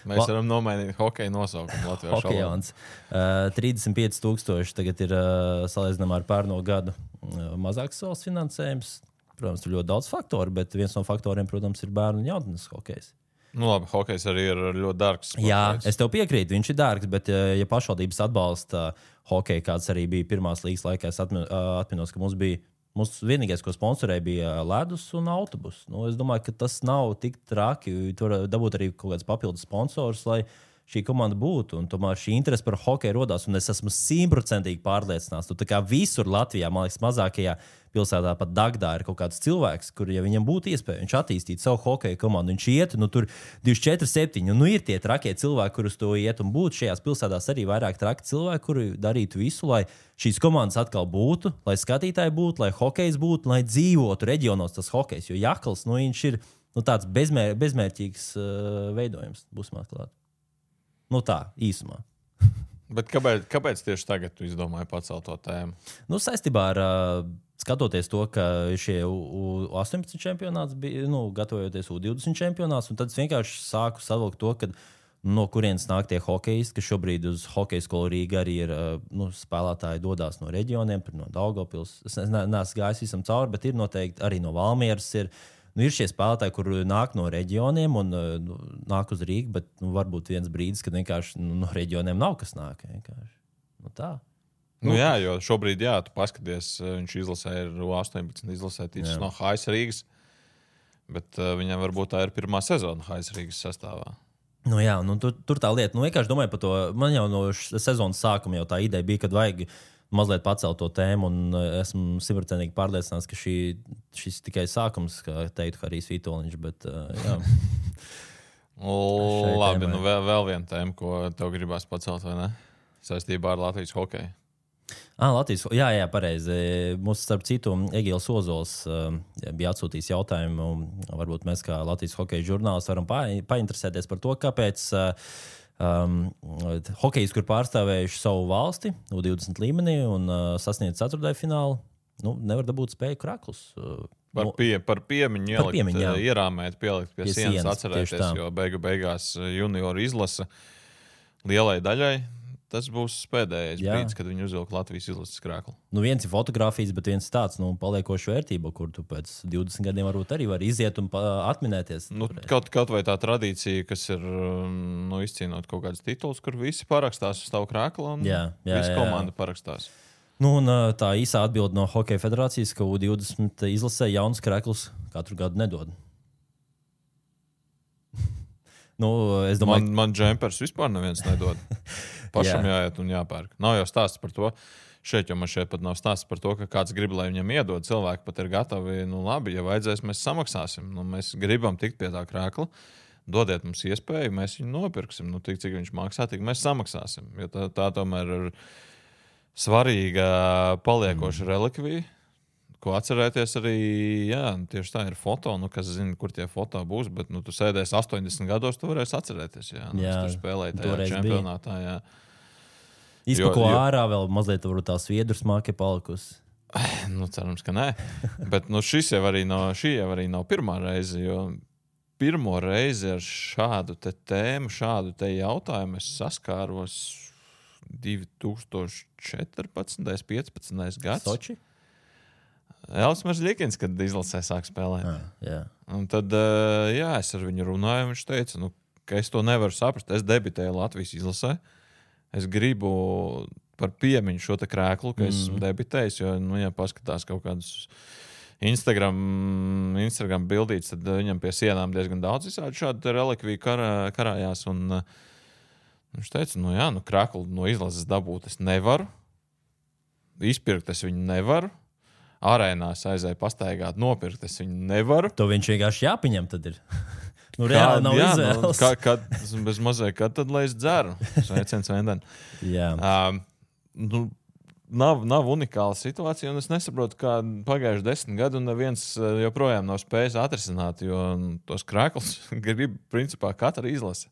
Mēs varam nomainīt hokeja nosaukumu Latvijā. Hokejons. Uh, 35,000 tagad ir uh, salīdzinājumā ar pērno gadu. Uh, mazāks valsts finansējums. Protams, tur ļoti daudz faktoru, bet viens no faktoriem, protams, ir bērnu un jaunatnes hokejs. Nu, labi, hokejs arī ir ļoti dārgs. Jā, es tev piekrītu, viņš ir dārgs, bet, ja pašvaldības atbalsta hokeju, kāds arī bija pirmās līgas laikā, es atminos, ka mums bija Mums vienīgais, ko sponsorēja, bija ledus un autobus. Nu, es domāju, ka tas nav tik traki. Tur dabūt arī kaut kāds papildus sponsors, lai šī komanda būtu. Un tomēr šī interese par hokeju radās, un es esmu simtprocentīgi pārliecināts. Tu kā visur Latvijā, man liekas, mazākajā pilsētā, pat Dagdā, ir kaut kāds cilvēks, kur, ja viņam būtu iespēja, viņš attīstītu savu hokeja komandu, viņš iet, nu tur 24, 7. Nu, ir tie trakie cilvēki, kurus to iet, un būtu šajās pilsētās arī vairāk traki cilvēki, kuri darītu visu, lai šīs komandas atkal būtu, lai skatītāji būtu, lai hokejs būtu, lai dzīvotu reģionos tas hokejs. Jo Jakls, nu, viņš ir nu, tāds bezmēr, bezmērķīgs uh, veidojums, būsim atklāti. Nu tā, īsumā. Bet kāpēc, kāpēc tieši tagad jūs domājat pacelt to tēmu? Nu, saistībā ar skatoties to, ka šie U18 čempionāts bija, nu, gatavojoties U20 čempionāts, un tad es vienkārši sāku savilkt to, ka no kurienes nāk tie hokeisti, kas šobrīd uz hokeja skolu Rīgā arī ir nu, spēlētāji, dodas no reģioniem, no Daugopils. Es neesmu gājis visam cauri, bet ir noteikti arī no Valmieras. Ir, uh, nu, ir šie spēlētāji, kur nāk no reģioniem un uh, nu, nāk uz Rīgas, bet nu, varbūt viens brīdis, kad vienkārši nu, no reģioniem nav kas nāk. Vienkārši. Nu, tā. Nu, jā, jo šobrīd, jā, tu paskaties, uh, viņš izlasē ir 18, izlasē tīčs no Haisa Rīgas. Bet uh, viņam varbūt tā ir pirmā sezona Haisa Rīgas sastāvā. Nu, jā, nu, tur, tur tā lieta, nu, vienkārši domāju par to. Man jau no sezonas sākuma jau tā ideja bija, kad vajag uh, mazliet pacelt to tēmu, un uh, esmu simtprocentīgi pārliecināts, ka šī, šis tikai sākums, kā teiktu Harijs Vitoļņš. Bet, uh, Labi, nu vēl, vēl viena tēma, ko tev gribās pacelt, vai ne? Saistībā ar Latvijas hokeju. Ah, Latvijas, jā, jā, pareizi. Mums, starp citu, Egīls Ozols uh, bija atsūtījis jautājumu. Varbūt mēs, kā Latvijas hokeja žurnālisti, varam pa, painteresēties par to, kāpēc uh, um, hokejs, kur pārstāvējuši savu valsti U20 līmenī un uh, sasniedz ceturtajā finālu, nu, nevar dabūt spēju kraklus. Uh, Par, pie, par piemiņu ielikt, piemiņu, jā. Uh, ierāmēt, pielikt pie, pie sienas, sienas atcerēties, jo beigu beigās uh, junioru izlasa lielai daļai tas būs pēdējais Jā. brīdis, kad viņi uzvilka Latvijas izlases krāklu. Nu, viens ir fotografijas, bet viens tāds nu, paliekošs vērtība, kur tu pēc 20 gadiem varbūt arī vari iziet un atminēties. Nu, kaut, kaut vai tā tradīcija, kas ir nu, izcīnot kaut kādus titulus, kur visi parakstās uz tavu krāklu un jā, jā, visa komanda parakstās. Nu, un, tā īsā atbilde no Hokeja federācijas, ka U20 izlasē jaunas krāklus katru gadu nedod. Nu, domāju, man, man džempers vispār neviens nedod. Pašam Jā. jāiet un jāpērk. Nav jau stāsts par to. Šeit jau man šeit pat nav stāsts par to, ka kāds grib, lai viņam iedod. Cilvēki pat ir gatavi, nu, labi, ja vajadzēs, mēs samaksāsim. Nu, mēs gribam tikt pie tā krākla. Dodiet mums iespēju, mēs viņu nopirksim. Nu, tik, cik viņš maksā, tik mēs samaksāsim. Jo tā, tā tomēr ir svarīga paliekoša mm. relikvija ko atcerēties arī, jā, tieši tā ir foto, nu, kas zina, kur tie foto būs. Bet, nu, tu sēdēsi 80 gados, tu varēsi atcerēties. Jā, nu, jā tur spēlēji tajā čempionātā. Jā. Izpako jo, jo... ārā vēl mazliet tā sviedru smaka palikusi. Nu, cerams, ka nē. Bet nu, šis jau arī nav, jau arī nav pirmā reize. Jo pirmo reizi ar šādu tēmu, šādu te jautājumu es saskāros 2014. un 2015. gadā. Elvis Mažļikins, kad izlasē sāk spēlēt. Ah, jā. Un tad, eh, jā, es ar viņu runāju, un viņš teica, nu, ka es to nevaru saprast. Es debitēju Latvijas izlasē. Es gribu par piemiņu šo krēklu, ka es esmu debitējis. Jo, nu, ja paskatās kaut kādus Instagram, Instagram bildītas, tad viņam pie sienām diezgan daudz visādi šādu relikviju karā, karājās. Un, uh, viņš teica, nu jā, nu krēklu no izlases dabūt es nevaru. Izpirkt es viņu nevaru. Arēnās aizēju pastaigāt, nopirkt es viņu nevaru. To viņš vienkārši jāpieņem. Nu, reāli nav jā, nu, izvēles. kā, kad, bez mazliet, kad tad lai es dzeru? Sveiciens. Jā. Um, nu, nav, nav unikāla situācija, un es nesaprotu, kā pagājuši desmit gadi, un neviens eh, joprojām nav spējis atrisināt, jo nu, tos krāklus grib principā katra izlase.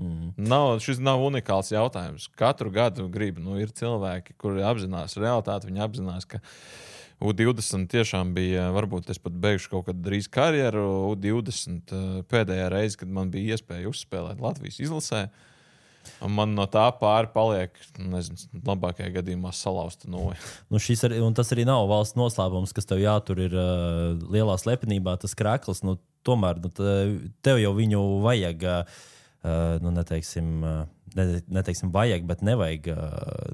Mm. Nav, šis nav unikāls jautājums. Katru gadu grib. Nu, ir cilvēki, kuri apzinās realitāti. Viņi apzinās, ka U20 tiešām bija, varbūt es pat beigšu kaut kad drīz karjeru. U20 eh, pēdējā reize, kad man bija iespēja uzspēlēt Latvijas izlasē. Un man no tā pāri paliek, nezinu, labākajā gadījumā salauzta noja. Nu, arī, tas arī nav valsts noslēpums, kas tev jātur ir uh, lielā slepenībā, tas krāklis. Nu, tomēr nu, te- tev jau viņu vajag, uh, nu, neteiksim, uh, ne, neteiksim, vajag, bet nevajag uh,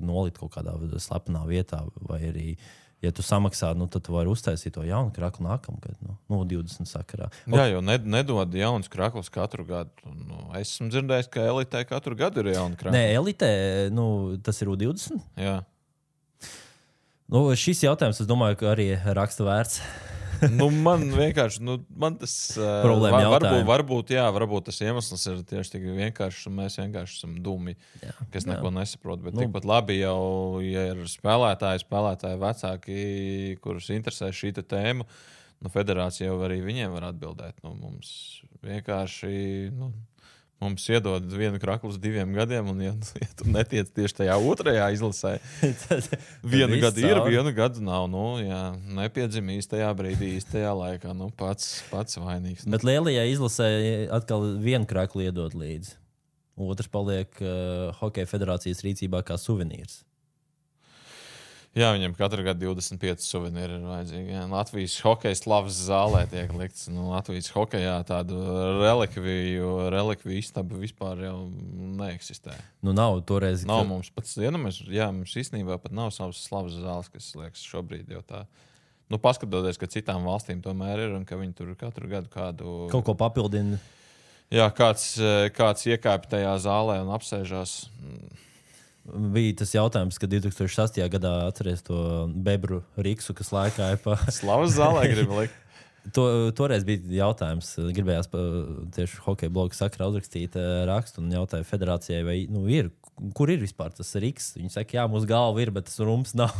nolikt kaut kādā slepenā vietā. Vai arī, ja tu samaksā, nu, tad tu vari uztaisīt to jaunu krāklu nākamgad, nu, nu 20 sakarā. Jā, jo ne, nedod jaunus krāklus katru gadu. Nu, es esmu dzirdējis, ka elitē katru gadu ir jauna krākla. Nē, elitē, nu, tas ir U20. Jā. Nu, šis jautājums, es domāju, ka arī raksta vērts. nu, man vienkārši nu, man tas uh, Problēma varbūt, jautājumi. varbūt, jā, varbūt tas iemesls ir tieši tik vienkāršs, un mēs vienkārši esam dumi, Jā, kas neko nesaprot. Bet Nu. tikpat labi jau, ja ir spēlētāji, spēlētāji vecāki, kurus interesē šī tēma, nu, federācija jau arī viņiem var atbildēt. Nu, mums vienkārši. Nu, Mums iedod vienu kraklu uz diviem gadiem, un, ja, ja tu netiec tieši tajā otrajā izlasē, Vienu viss gadu ir, vienu gadu nav. Nu, jā, nepiedzima īstajā brīdī, īstajā laikā. Nu, pats, pats vainīgs. Bet lielajā izlasē atkal vienu krāklu iedod līdzi. Otrs paliek uh, Hokeja federācijas rīcībā kā suvenīrs. Jā, viņam katru gadu 25 suvenīri ir vajadzīgi. Jā. Latvijas hokeja slavas zālē tiek likts. Nu, Latvijas hokejā tādu relikviju, relikviju istabu vispār jau neeksistē. Nu, nav toreiz. Nav ka- mums pats, ja, nu, mēs, jā, mums īstenībā pat nav savas slavas zāles, kas liekas šobrīd jau tā. Nu, paskatoties, ka citām valstīm tomēr ir un ka viņi tur katru gadu kādu kaut ko papildina. Jā, kāds, eh, kāds iekāpj tajā zālē un apsēžās. Bija tas jautājums, ka 2008. gadā atceries to bebru rīksu, kas laikā ir pa. Slavas zālē grib likt. To, toreiz bija jautājums, gribējās pa, tieši hokeja bloga sakarā uzrakstīt eh, rakstu un jautāja federācijai, vai nu, ir, kur ir vispār tas rīks. Viņi saka, jā, mūsu galva ir, bet tas rums nav.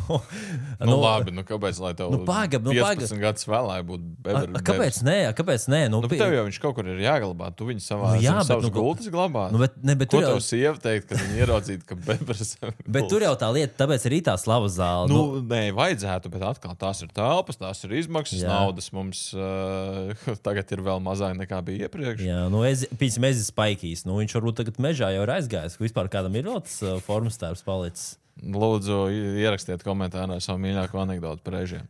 Nu, labi, nu, kāpēc lai tev nu, pagad, nu, 15 pagad. gadus vēlāk būtu bebra? kāpēc nē, kāpēc nē? Nu, Nu, tev jau viņš kaut kur ir jāglabā. Tu viņu savā Nu, jā, bet nu, gultas glabā. nu, bet, ne, bet, Ko tur jau, tev sieva teikt, kad viņi ieraudzītu, ka bebras ir? bet tur jau tā lieta, tāpēc ir tā slavas zāle. Nu, nē, vajadzētu, bet atkal tās ir telpas, tās ir izmaksas, Jā. naudas. Mums uh, tagad ir vēl mazāk nekā bija iepriekš. Jā, nu, es, piemēram, es esmu spaikījis. Nu, viņš varbūt tagad mežā jau ir aizgājis. Vispār kādam ir vēl tas uh, formas tēvs palicis. Lūdzu, ierakstiet komentārā savu mīļāko anekdotu par režiem.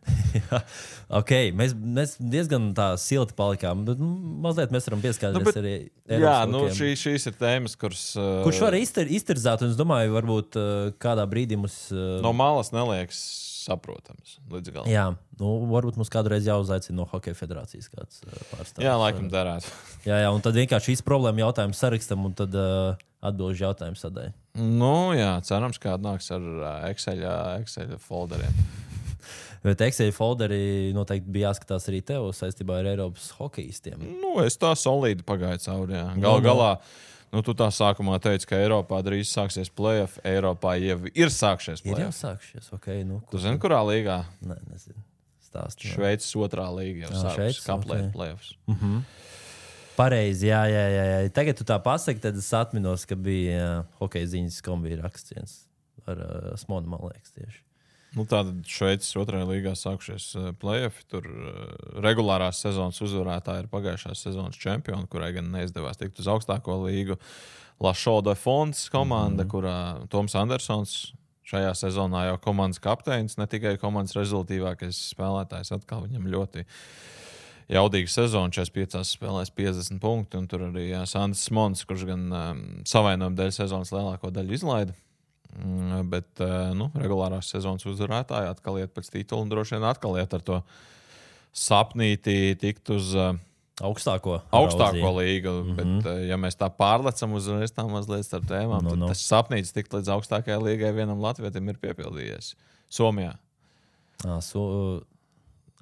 okay, mēs, mēs diezgan tā silti palikām. Bet, nu, mazliet mēs varam pieskarties Nu, bet- arī. Jā, Eiropas nu, hokejam. šī, šīs ir tēmas, kuras. Uh, Kurš var izter, izterzēt, un es domāju, varbūt uh, kādā brīdī mums. Uh, no malas neliekas saprotams. Jā, nu, varbūt mums kādreiz jāuzaicina no Hokeja federācijas kāds uh, pārstāvs. Jā, laikam derētu. Jā, jā, un tad vienkārši šīs problēmas jautājumu sarakstam un tad uh, atbildžu jautājumu sadaļu. Nu, jā, cerams, ka atnāks ar Excel, Excel folderiem. Bet Excel folderi noteikti bija jāskatās arī tev saistībā ar Eiropas hokeistiem. Nu, es tā solīdi pagāju cauri. Nu, Gal nu. galā, nu, tu tā sākumā teici, ka Eiropā drīz sāksies playoff. Eiropā jau ir sākšies Ir jau playoff. sākušies. Okay, nu, Tu zini, kurā līgā? Nē, nezinu. Stāsti. Šveices otrā līga jau sāksies Šveices, kaplēt ok. playoffs. Pareizi, jā, jā, jā, jā. Tagad tu tā pasaki, tad es atminos, ka bija uh, hokeja ziņas kombinācija raksts ar uh, Smonu, man liekas, tieši. Nu, Tātad Šveices otrajā līgā sākušies uh, playoffs. Tur uh, regulārās sezonas uzvarētāji ir pagājušās sezonas čempioni, kurai gan neizdevās tikt uz augstāko līgu. Lašoda fonds komanda, mm -hmm. kurā Toms Andersons Šajā sezonā jau komandas kapteinis, ne tikai komandas rezultātīvākais spēlētājs. Atkal viņam ļoti jaudīga sezona, 45 spēlēs 50 punktu. Un tur arī Sandrs Mons, kurš gan um, savainojuma dēļ sezonas lielāko daļu izlaida. Mm, bet uh, nu, regulārās sezonas uzvarētāji atkal iet pēc titula un droši vien atkal iet ar to sapnīti tikt uz uh, Augstāko. augstāko līgu. Mm -hmm. Bet, uh, ja mēs tā pārlecam uzreiz tā mazliet starp tēmām, Nu, no, tad nu. no. tas sapnītis tikt līdz augstākajai līgai vienam latvietim ir piepildījies. Somijā. Ah, so,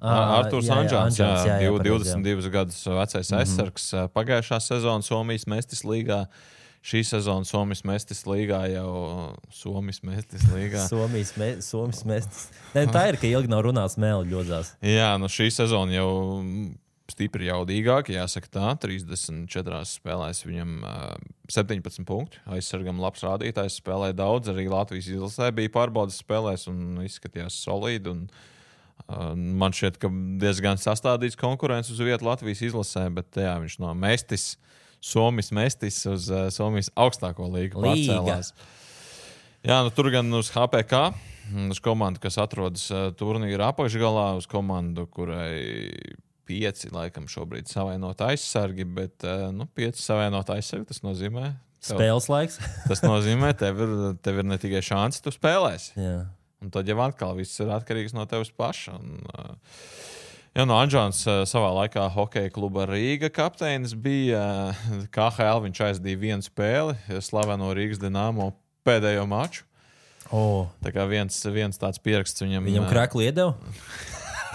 Arthurs Anģels, jā, Anžāns, jā, jā, pareizi, jā. 22 gadus vecais mm -hmm. aizsargs. Pagājušā sezona Somijas Mestis līgā. Šī sezona Somijas Mestis līgā jau Somijas Mestis līgā. Somijas, me, Somijas mestis. Nē, tā ir, ka ilgi nav runāts mēlī ļodzās. Jā, nu šī sezona jau stipri jaudīgāka. Jāsaka, tā 34 spēlēs viņam uh, 17 punkti. Aizsargam labs rādītājs, spēlēja daudz. Arī Latvijas izlasē bija pārbaudas spēlēs un izskatījās solidi. Un, man šķiet, ka diezgan sastādīts konkurence uz vietu Latvijas izlasē, bet jā, viņš no Mestis, Somijas Mestis uz uh, Somijas augstāko līgu pārcēlās. Jā, nu, tur gan uz HPK. Uz komandu, kas atrodas uh, turnīra apakšgalā, uz komandu, kurai pieci laikam šobrīd savainot aizsargi, bet uh, nu, pieci savainot aizsargi tas nozīmē. tev- Spēles laiks. Tas nozīmē, tev ir, tev ir ne tikai šāds, tu spēlēsi. jā. Un tad jau atkal viss ir atkarīgs no tevis paša. Un, uh, Jā, no Anģēns uh, savā laikā hokeja kluba Rīga kapteinis bija. Uh, KHL viņš aizdīja vienu spēli, slaveno Rīgas dīnāmo pēdējo maču. Oh, Tā kā viens, viens tāds pieraksts viņam, viņam krākli iedeva,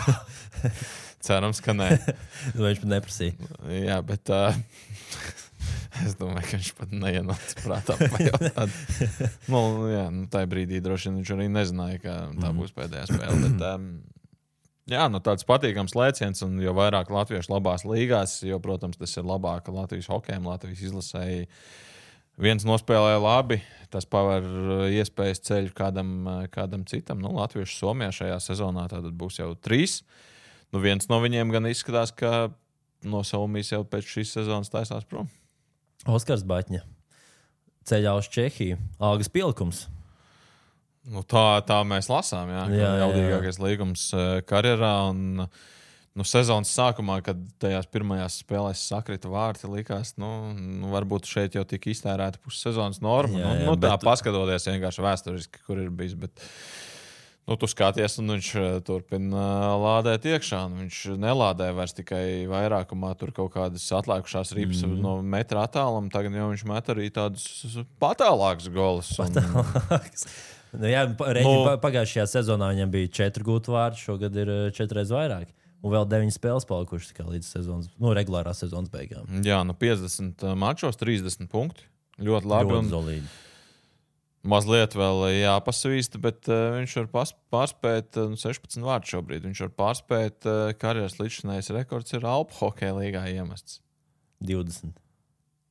cerams, ka nē. viņš pat neprasīja. Jā, bet uh, es domāju, ka viņš pat neienāca prātā. nu, jā, nu, tajā brīdī droši vien viņš arī nezināja, ka tā būs pēdējā spēle. Bet, um, jā, nu, tāds patīkams lēciens, un jo vairāk latviešu labās līgās, jo, protams, tas ir labāk Latvijas hokejam, Latvijas izlasēji. Viens nospēlēja labi, tas paver iespējas ceļu kādam, kādam citam. Nu, Latviešu Somijā šajā sezonā tad būs jau trīs. Nu, viens no viņiem gan izskatās, ka no Somijas jau pēc šīs sezonas taisās prom. Oskars Batņa ceļā uz Čehiju. Algas pielikums. Nu, tā, tā mēs lasām. Jā, Jā, jā, jā. jaudīgākais līgums eh, karjerā. Un, nu, sezonas sākumā, kad tajās pirmajās spēlēs sakrita vārti, likās, nu, nu varbūt šeit jau tika iztērēta pussezonas norma. Jā, nu, jā, nu, tā bet- paskatoties vienkārši vēsturiski, kur ir bijis. Bet, Nu, tu skaties, un viņš eh, turpina eh, lādēt iekšā. un Viņš nelādē vairs tikai vairākumā, tur kaut kādas atlikušās ripas mm. no metra attāluma. Tagad jau viņš met arī tādus patālākus golus. Un, nu, jā, reģi, Nu- pa, pagājušajā sezonā viņam bija četri gūti vārdi, šogad ir eh, četras vairāk. Un vēl deviņas spēles palikušas līdz sezonas, nu, regulārās sezonas beigām. Jā, nu 50 mačos, 30 punkti. Ļoti labi. Ļoti un solīdi. Mazliet vēl jāpasvīst, bet uh, viņš var pārspēt uh, 16 vārdus šobrīd. Viņš var pārspēt uh, karjeras līdzinājums rekords ir Alpu hokeja līgā iemests. 20.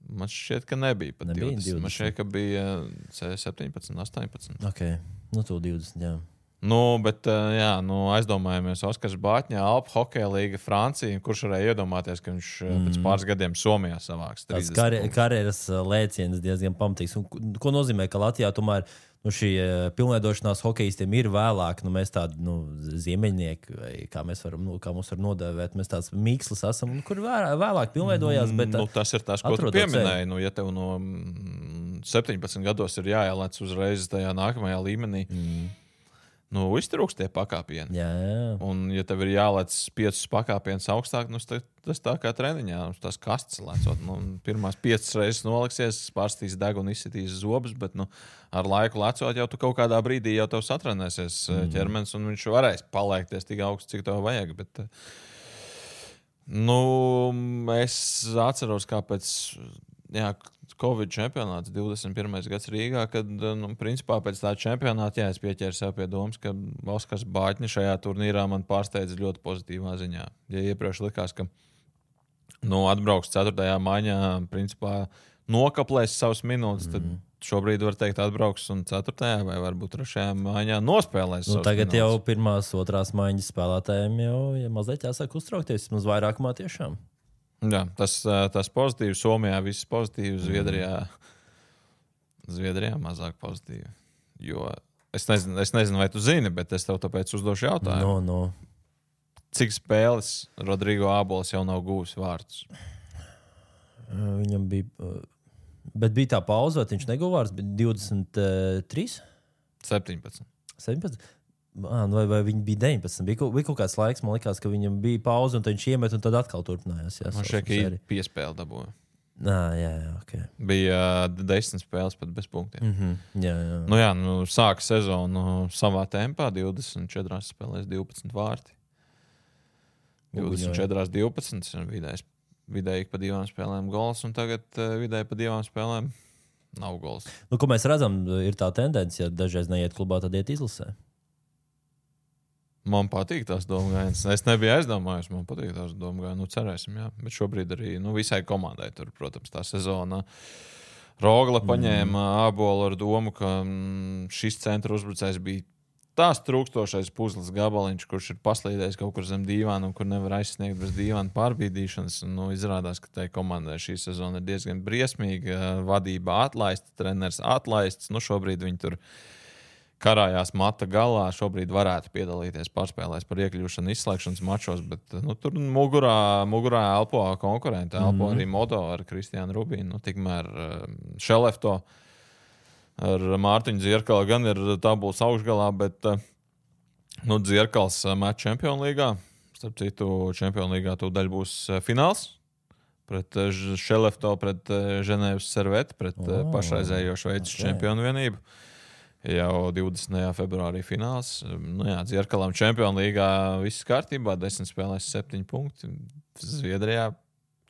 Man šķiet, ka nebija pat Nebija 20. 20. Man 20. šķiet, ka bija uh, C17, 18. Okay. Nu, tu 20. Jā. Nu, bet uh, jā, nu, aizdomājamies, Oskars Bāķņā, Alpu hokeja līga Francija. Kurš varēja iedomāties, ka viņš mm. pēc pāris gadiem Somijā savāks? Tas 30 kar karjeras uh, lēciens diezgan pamatīgs. Un, ko- nozīmē, ka Latvijā tomēr nu, šī pilnveidošanās hokeistiem ir vēlāk, nu, mēs tādi nu, ziemeļnieki, vai kā mēs varam, nu, kā mums var nodēvēt, mēs tāds mīkslis esam, un kur vē- vēlāk pilnveidojās. Bet, nu, tas ir tas, ko tu pieminēji. Nu, ja tev no mm, 17 gados ir jāielēc uzreiz tajā nākamajā līmenī, mm. Nu, iztrūkst tie pakāpieni. jā, jā. Un, ja tev ir jālec piecus pakāpienus augstāk, nu, tas, tas tā kā treniņā, uz tās kastes lecot. Nu, pirmās piecas reizes noliksies, pārstīs degunu, izsitīs zobus, bet nu, ar laiku lecot, jau tu kaut kādā brīdī jau tev satrenēsies mm. ķermenis, un viņš varēs paliekties tik augsts, cik tev vajag. Bet, eh, nu, es atceros, kā pēc. Jā, Covid čempionāts 21. gads Rīgā, kad nu, principā pēc tā čempionāta jā, es pieķēru sev pie domas, ka Oskars Bāķis šajā turnīrā man pārsteidza ļoti pozitīvā ziņā. Ja iepriekš likās, ka nu, atbrauks 4. maiņā, principā nokaplēs savus minūtes, tad šobrīd var teikt, atbrauks un 4. vai varbūt 3. maiņā nospēlēs. Nu, tagad minūtes. jau pirmās, otrās maiņas spēlētājiem jau ja mazliet jāsāk uztraukties. Mums vairākumā tiešām. Jā, tas, tas pozitīvs. Somijā viss pozitīvs, Zviedrijā, Zviedrijā mazāk pozitīvi. Jo Es nezinu, es nezinu, vai tu zini, bet es tev tāpēc uzdošu jautājumu. No, no. Cik spēles Rodrigo Abols jau nav guvis vārdus? Viņam bija. Bet bija tā pauze, vai viņš neguva vārds, bet 23, 17. 17. Nu vai, vai viņi bija 19? Bija, kaut- bija kaut kāds laiks, man liekas, ka viņam bija pauze, un viņš iemet, un tad atkal turpinājās. Jā, Man šeit ir piespēle dabūja. Nā, jā, jā, ok. Bija desmit spēles pat bez punktiem. Mm. Mm -hmm. Jā, jā. Nu, jā, nu, sāka sezonu savā tempā, 24 spēlēs, 12 vārti. 24, 12 un vidējs, vidēji pa divām spēlēm gols, un tagad uh, vidēji pa divām spēlēm nav gols. Nu, ko mēs redzam, ir tā tendence, ja dažreiz neiet klubā, tad iet izlasē. Man patīk tās domāšanas. Es nebiju aizdomājies, man patīk tās domāšanas. Nu, cerēsim, jā. Bet šobrīd arī nu, visai komandai tur, protams, tā sezona. Rogla paņēma mm. abolu ar domu, ka mm, šis centra uzbrucējs bija tās trūkstošais puzles gabaliņš, kurš ir paslīdējis kaut kur zem dīvāna un kur nevar aizsniegt bez dīvāna pārbīdīšanas. Nu, izrādās, ka tai komandai šī sezona ir diezgan briesmīga. Vadība atlaista, treneris atlaists. Nu, šobrīd viņi tur karājās mata galā. Šobrīd varētu piedalīties pārspēlēs par iekļūšanu izslēgšanas mačos, bet nu, tur mugurā, mugurā elpo konkurenti. Elpo mm -hmm. arī Modo ar Kristiānu Rubīnu. Nu, tikmēr uh, Šelefto ar Mārtiņu Zierkalu gan ir tabulas augšgalā, bet uh, nu, Zierkals uh, met Čempionu līgā. Starp citu, Čempionu līgā tūdaļ būs uh, fināls. Pret uh, Šelefto, pret uh, Ženēvas servetu, pret uh, Oh, pašreizējo Šveices ok. okay. čempionu vienību. Jau 20. februārī fināls. Nu, jā, Zierkalam Čempionu līgā viss kārtībā. 10 spēlēs, 7 punkti. Zviedrijā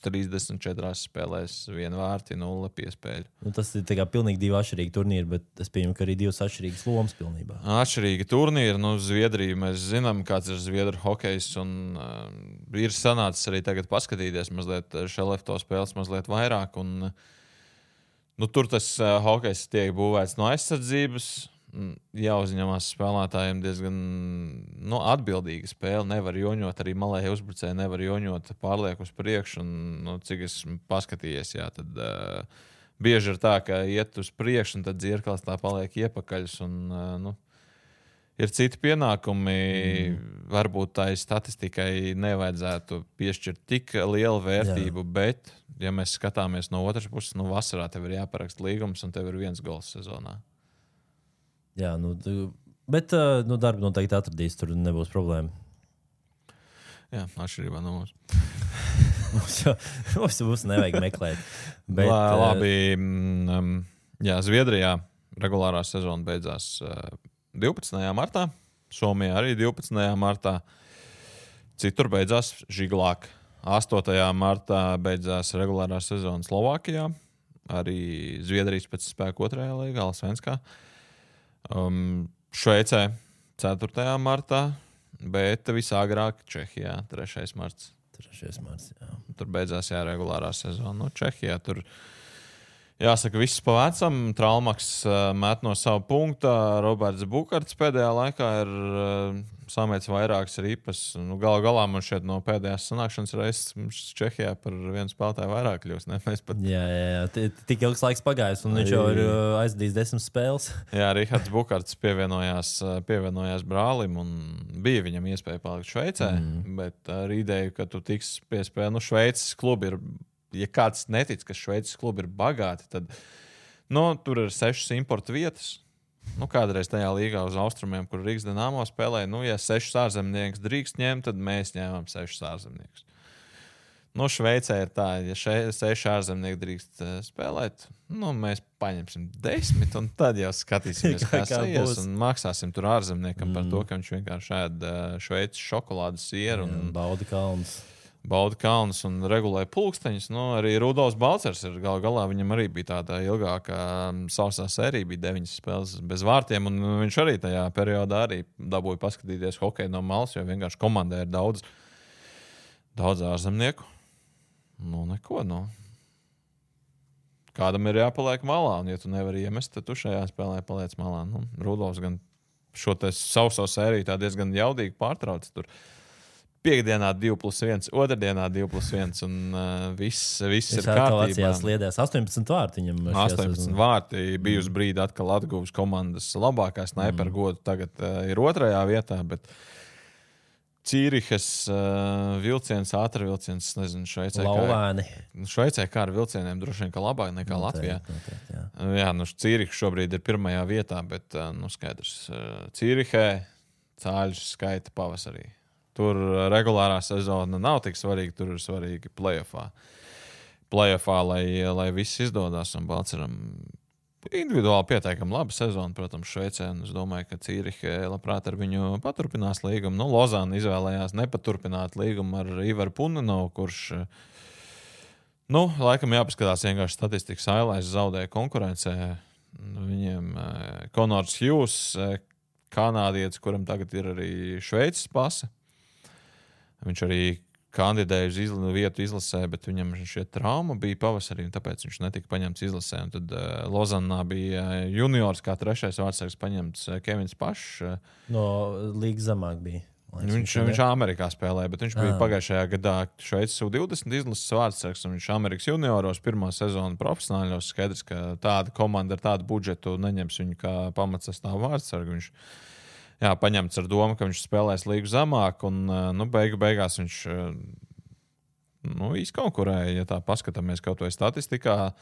34 spēlēs, 1 vārti, 0 piespēļu. Nu, tas ir pilnīgi divi atšķirīgi turnīri, bet es pieņemu, ka arī divas atšķirīgas lomas pilnībā. Atšķirīgi turnīri. Nu, Zviedrija mēs zinām, kāds ir Zviedru hokejs. Un, uh, ir sanācis arī tagad paskatīties mazliet šelefto spēles mazliet vairāk. Un, nu, tur tas uh, hokejs tiek būvēts no aizsardzības. Mm, Jāuzņemās spēlētājiem diezgan nu, atbildīga spēle. Nevar joņot, arī malēji uzbrucēji nevar joņot pārlieku uz priekšu. Un, nu, cik esmu paskatījies, jā, tad uh, bieži ir tā, ka iet uz priekšu, un tad dzirkals tā paliek iepakaļ. Un, uh, nu, ir citi pienākumi. Mm. Varbūt tai statistikai nevajadzētu piešķirt tik lielu vērtību, Jā. bet, ja mēs skatāmies no otras puses, nu, vasarā tev ir jāparaksta līgums, un tev ir viens gols sezonā. Jā, nu, bet nu, darbu noteikti atradīs, tur nebūs problēma. Jā, atšķirībā no mums. Mums jau mums, mums nevajag meklēt. Bet, Lā, labi, um, jā, Zviedrijā regulārā sezona beidzās uh, 12. martā, Somijā arī 12. martā. Citur beidzās žiglāk. 8. martā beidzās regulārā sezona Slovākijā, arī Zviedrijas pēc spēka otrajā līgā, Svenskā. Um, Šveicē 4. martā, bet visāgrāk Čehijā 3. martā. Trešais mārts, jā. Tur beidzās jā, regulārā sezona. Nu, Čehijā tur jāsaka, viss pa vecam. Traumaks uh, met no sava punkta. Roberts Bukārts pēdējā laikā ir uh, samēts vairākas ripas. Nu, Galu galā man šeit no pēdējās sanākšanas reizes Čehijā par vienu spēlētāju vairāk kļūst. Pat, Jā, jā, jā. Ti- Tik ilgs laiks pagājis, un viņš jau ir uh, aizdījis desmit spēles. jā, Rihards Bukārts pievienojās, pievienojās brālim un bija viņam iespēja palikt Šveicē. Mm. Bet ar ideju, ka tu tiks pie spēles, nu, Šveices klubi ir ja kāds netic, ka Šveices klubi ir bagāti, tad nu, tur ir sešas importu vietas. Nu, kādreiz tajā līgā uz austrumiem, kur Rīgas dīnāmo spēlēja, nu, ja sešus ārzemniekus drīkst ņemt, tad mēs ņēmām sešus ārzemniekus. Nu, Šveicē ir tā, ja še- seši ārzemnieki drīkst uh, spēlēt, nu, mēs paņemsim desmit, un tad jau skatīsimies, Kā- kā ies. Un maksāsim tur ārzemniekam mm. par to, ka viņš vienkārši ēd uh, šveicis šokolādes sieru. Un, Baudi kalns. Bauda kalnus un regulēja pulksteņus. Nu, arī Rudolfs Balčers ir gal galā. Viņam arī bija tāda ilgāka sausā sērija, bija deviņas spēles bez vārtiem. Viņš arī tajā periodā arī dabūja paskatīties hokeju no malas, jo vienkārši komandai ir daudz, daudz ārzemnieku. Nu, neko. Nu. Kādam ir jāpaliek malā, un, ja tu nevari iemest, tad tu šajā spēlē paliec malā. Nu, Rudolfs gan šo sauso sēriju diezgan jaudīgi pārtrauc. Tur Piektdienā 2 plus 1, otrdienā 2 plus 1. Un uh, viss, viss Viņš ir kārtībā. sliedēs 18 vārtu viņam. šajā 18 sezonā. vārti bija uz brīdi atkal atguvis komandas labākā sniperu Mm. godu. Tagad uh, ir otrajā vietā. Bet... Cīrihas uh, vilciens, ātrā vilciens, nezinu, Šveicē. Kā, Lauvāni. nu, Šveicē kā ar vilcieniem droši vien kā labāk nekā Latvijā. Noteikti, jā. Jā, nu, Cīriha šobrīd ir pirmajā vietā, bet uh, nu, skaidrs, uh, Cīrihē cāļu skaita pavasarī. Tur uh, regulārā sezona nav tik svarīga, tur ir svarīgi playoffā. Playoffā, lai, lai viss izdodas un Balčūskam individuāli pietiekami laba sezona, protams, Šveicē. Es domāju, ka Cīriha labprāt ar viņu paturpinās līgumu. Nu, Lozāna izvēlējās nepaturpināt līgumu ar Ivaru Puninovu, kurš Nu, laikam jāpaskatās vienkārši statistikas ailēs, zaudēja konkurencē. Viņiem Konors Hughes, uh, kanādietis, kuram tagad ir arī Šveices pase. Viņš arī kandidēja uz izla, vietu izlasē, bet viņam šī trauma bija pavasarī, un tāpēc viņš netika paņemts izlasē. Un tad uh, Lozanā bija uh, juniors, kā trešais vārdsargs, paņemts uh, Kevins Pašs. Uh, No līgas zemāk bija. Liekas, Viņš, viņš Amerikā spēlēja, bet viņš bija Ah. pagājušajā gadā Šveices U20 izlases vārdsargs. Viņš Amerikas junioros pirmā sezona profesionāļos skaidrs, ka tāda komanda ar tādu budžetu neņems viņu kā pamatsastāvu vārdsargu. Viņš jā, paņemts ar domu, ka viņš spēlēs līgu zemāk, un eh, nu, beigu beigās viņš eh, nu, izkonkurēja. Ja tā paskatāmies kaut vai statistikā,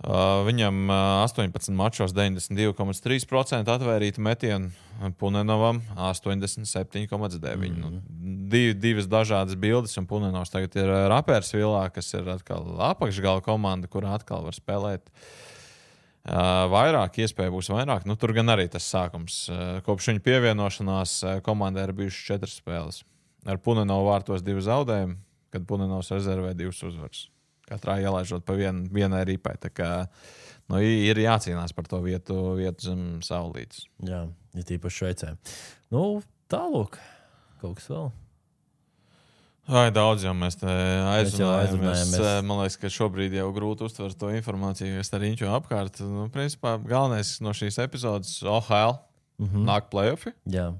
Uh, viņam uh, 18 mačos 92,3% atvērīta metiena, Punenovam 87,9%. Mm. Nu, div, divas dažādas bildes, un Punenovs tagad ir Rapērs vilā, kas ir atkal apakšgala komanda, kurā atkal var spēlēt. Uh, vairāk, iespēja būs vairāk. Nu, tur gan arī tas sākums. Kopš viņa pievienošanās komandai ir bijušas četras spēles. Ar Punenovu vārtos divi zaudējumi, kad Punenovs rezervē divas uzvaras katrā ielaižot pa vien, vienai ripai. Nu, ir jācīnās par to vietu, vietu zem saulītes. Jā, ir tīpaši Šveicē. Nu, tālāk, kaut kas vēl. Ai, daudz jau mēs aizrunājāmies. aizrunājamies. Man liekas, ka šobrīd jau grūti uztvert to informāciju, kas ar Inču apkārt. Nu, principā, galvenais no šīs epizodes - OHL, mm -hmm. nāk playoffi. Jā,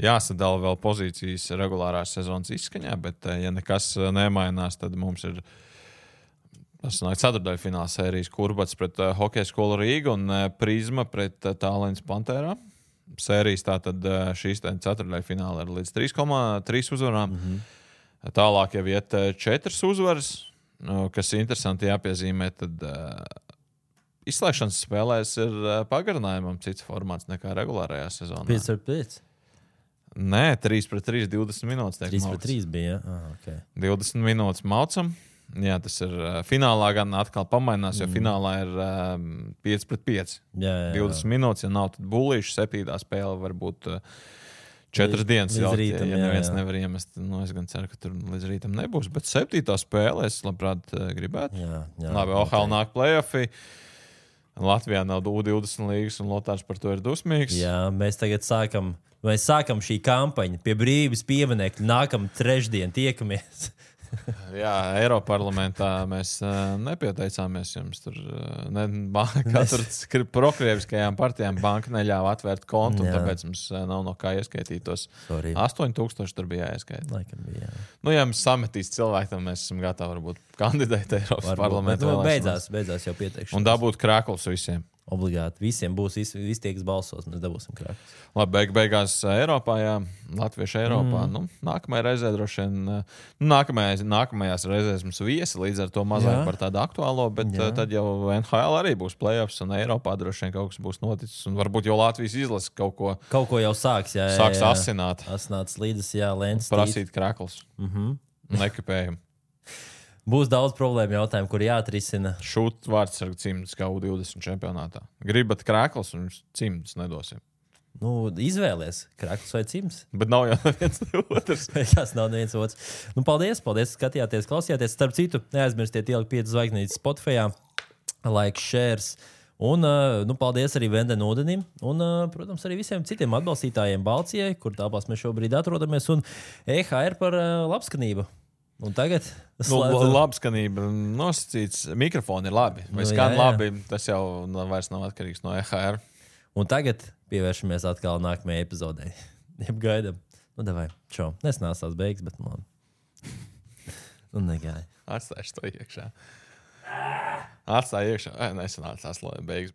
Jāsadala vēl pozīcijas regulārās sezonas izskaņā, bet, eh, ja nekas eh, nemainās, tad mums ir Tas ceturtajā finālā sērijas kurbats pret uh, Hokeja skolu Rīgu un uh, Prisma pret uh, Tālēnas Pantērā. Sērijas tātad šīs ceturtajā finālā ir līdz 3,3 uzvarām. Mm -hmm. Tālāk jau iet uh, četras uzvaras, uh, kas ir interesanti jāpiezīmē. Tad, uh, Izslēgšanas spēlēs ir uh, pagarinājumam cits formāts nekā regulārajā sezonā. 5 ar 5. Nē, 3 pret 3, 20 minūtes. tiek 3 mauts. pret 3 bija. Ah, okay. 20 minūtes maucam. Jā, tas ir uh, finālā gan atkal pamainās, jo mm. finālā ir um, 5 pret 5. Jā, jā, jā. 20 minūtes, ja nav tad bulīša, septītā spēle var būt uh, 4 Līdz- dienas. jau, rītam, ja jā, neviens jā. nevar iemest, nu, es gan ceru, ka tur līdz rītam nebūs. Bet septītā spēlē es labprāt uh, gribētu. Jā, jā, Labi, OHL nāk playoffi. Latvijā nav U20 līnijas, un Lotārs par to ir dusmīgs. Jā, mēs tagad sākam, mēs sākam šī kampaņa pie brīvības pieminekļa. Nākamā trešdiena tiekamies. Jā, Eiropas parlamentā mēs uh, nepieteicāmies jums. Tur uh, ne, katru prokrieviskajām partijām banka neļāva atvērt kontu, Jā. tāpēc mums uh, nav no kā ieskaitītos. Sorry. 8000 tur bija jāieskaita. Laikam bija. Jā. Nu, ja mums sametīs cilvēki, tad mēs esam gatavi varbūt kandidēt Eiropas Varbūt, parlamentā. bet, nu, beidzās, beidzās jau pieteikšanās. Un dabūt krāklus visiem. Obligāti. Visiem būs vis- tie, kas balsos. Mēs dabūsim krāpes. Labi, beig, beigās uh, Eiropā, jā, Latviešu Eiropā. Mm. Nu, nākamajā reizē droši vien, uh, nu, nākamajās, nākamajās reizēs mums viesi, līdz ar to mazāk Jā. par tādu aktuālo, bet Jā. uh, tad jau NHL arī būs playoffs, un Eiropā droši vien kaut kas būs noticis. Un varbūt jau Latvijas izlase kaut ko Kaut ko jau sāks. Jā, jā, sāks jā. asināt, Asināt slīdes, jā, lēns. prasīt krāklus. Mm -hmm. Nekapējumu. Būs daudz problēmu jautājumu, kur jāatrisina. Šūt vārds ar cimdus kā U20 čempionātā. Gribat krāklus, un cimdus nedosim. Nu, izvēlies, krāklis vai cims. Bet nav jau viens otrs. Beigās nav neviens otrs. Nu, paldies, paldies, ka skatījāties, klausījāties. Starp citu, neaizmirstiet ielikt 5 zvaigznītes Spotify, like, shares. Un, uh, nu, paldies arī Vendēnam Udenim un, uh, protams, arī visiem citiem atbalstītājiem Balcijai, kur tāpās mēs šobrīd atrodamies, un EHR par uh, labskanību. Un tagad Nu, slēdzam- labi, skanība nosacīts. Mikrofoni ir labi. Vai Nu, skan jā, jā. labi, tas jau nav- vairs nav atkarīgs no EHR. Un tagad pievēršamies atkal nākamajai epizodei. Jeb gaidām Nu, devai, čau. Nesnās tās beigas, bet nu, labi. nu, negāja. Atstājuši to iekšā. Atstāju iekšā. Tas, lai beigas.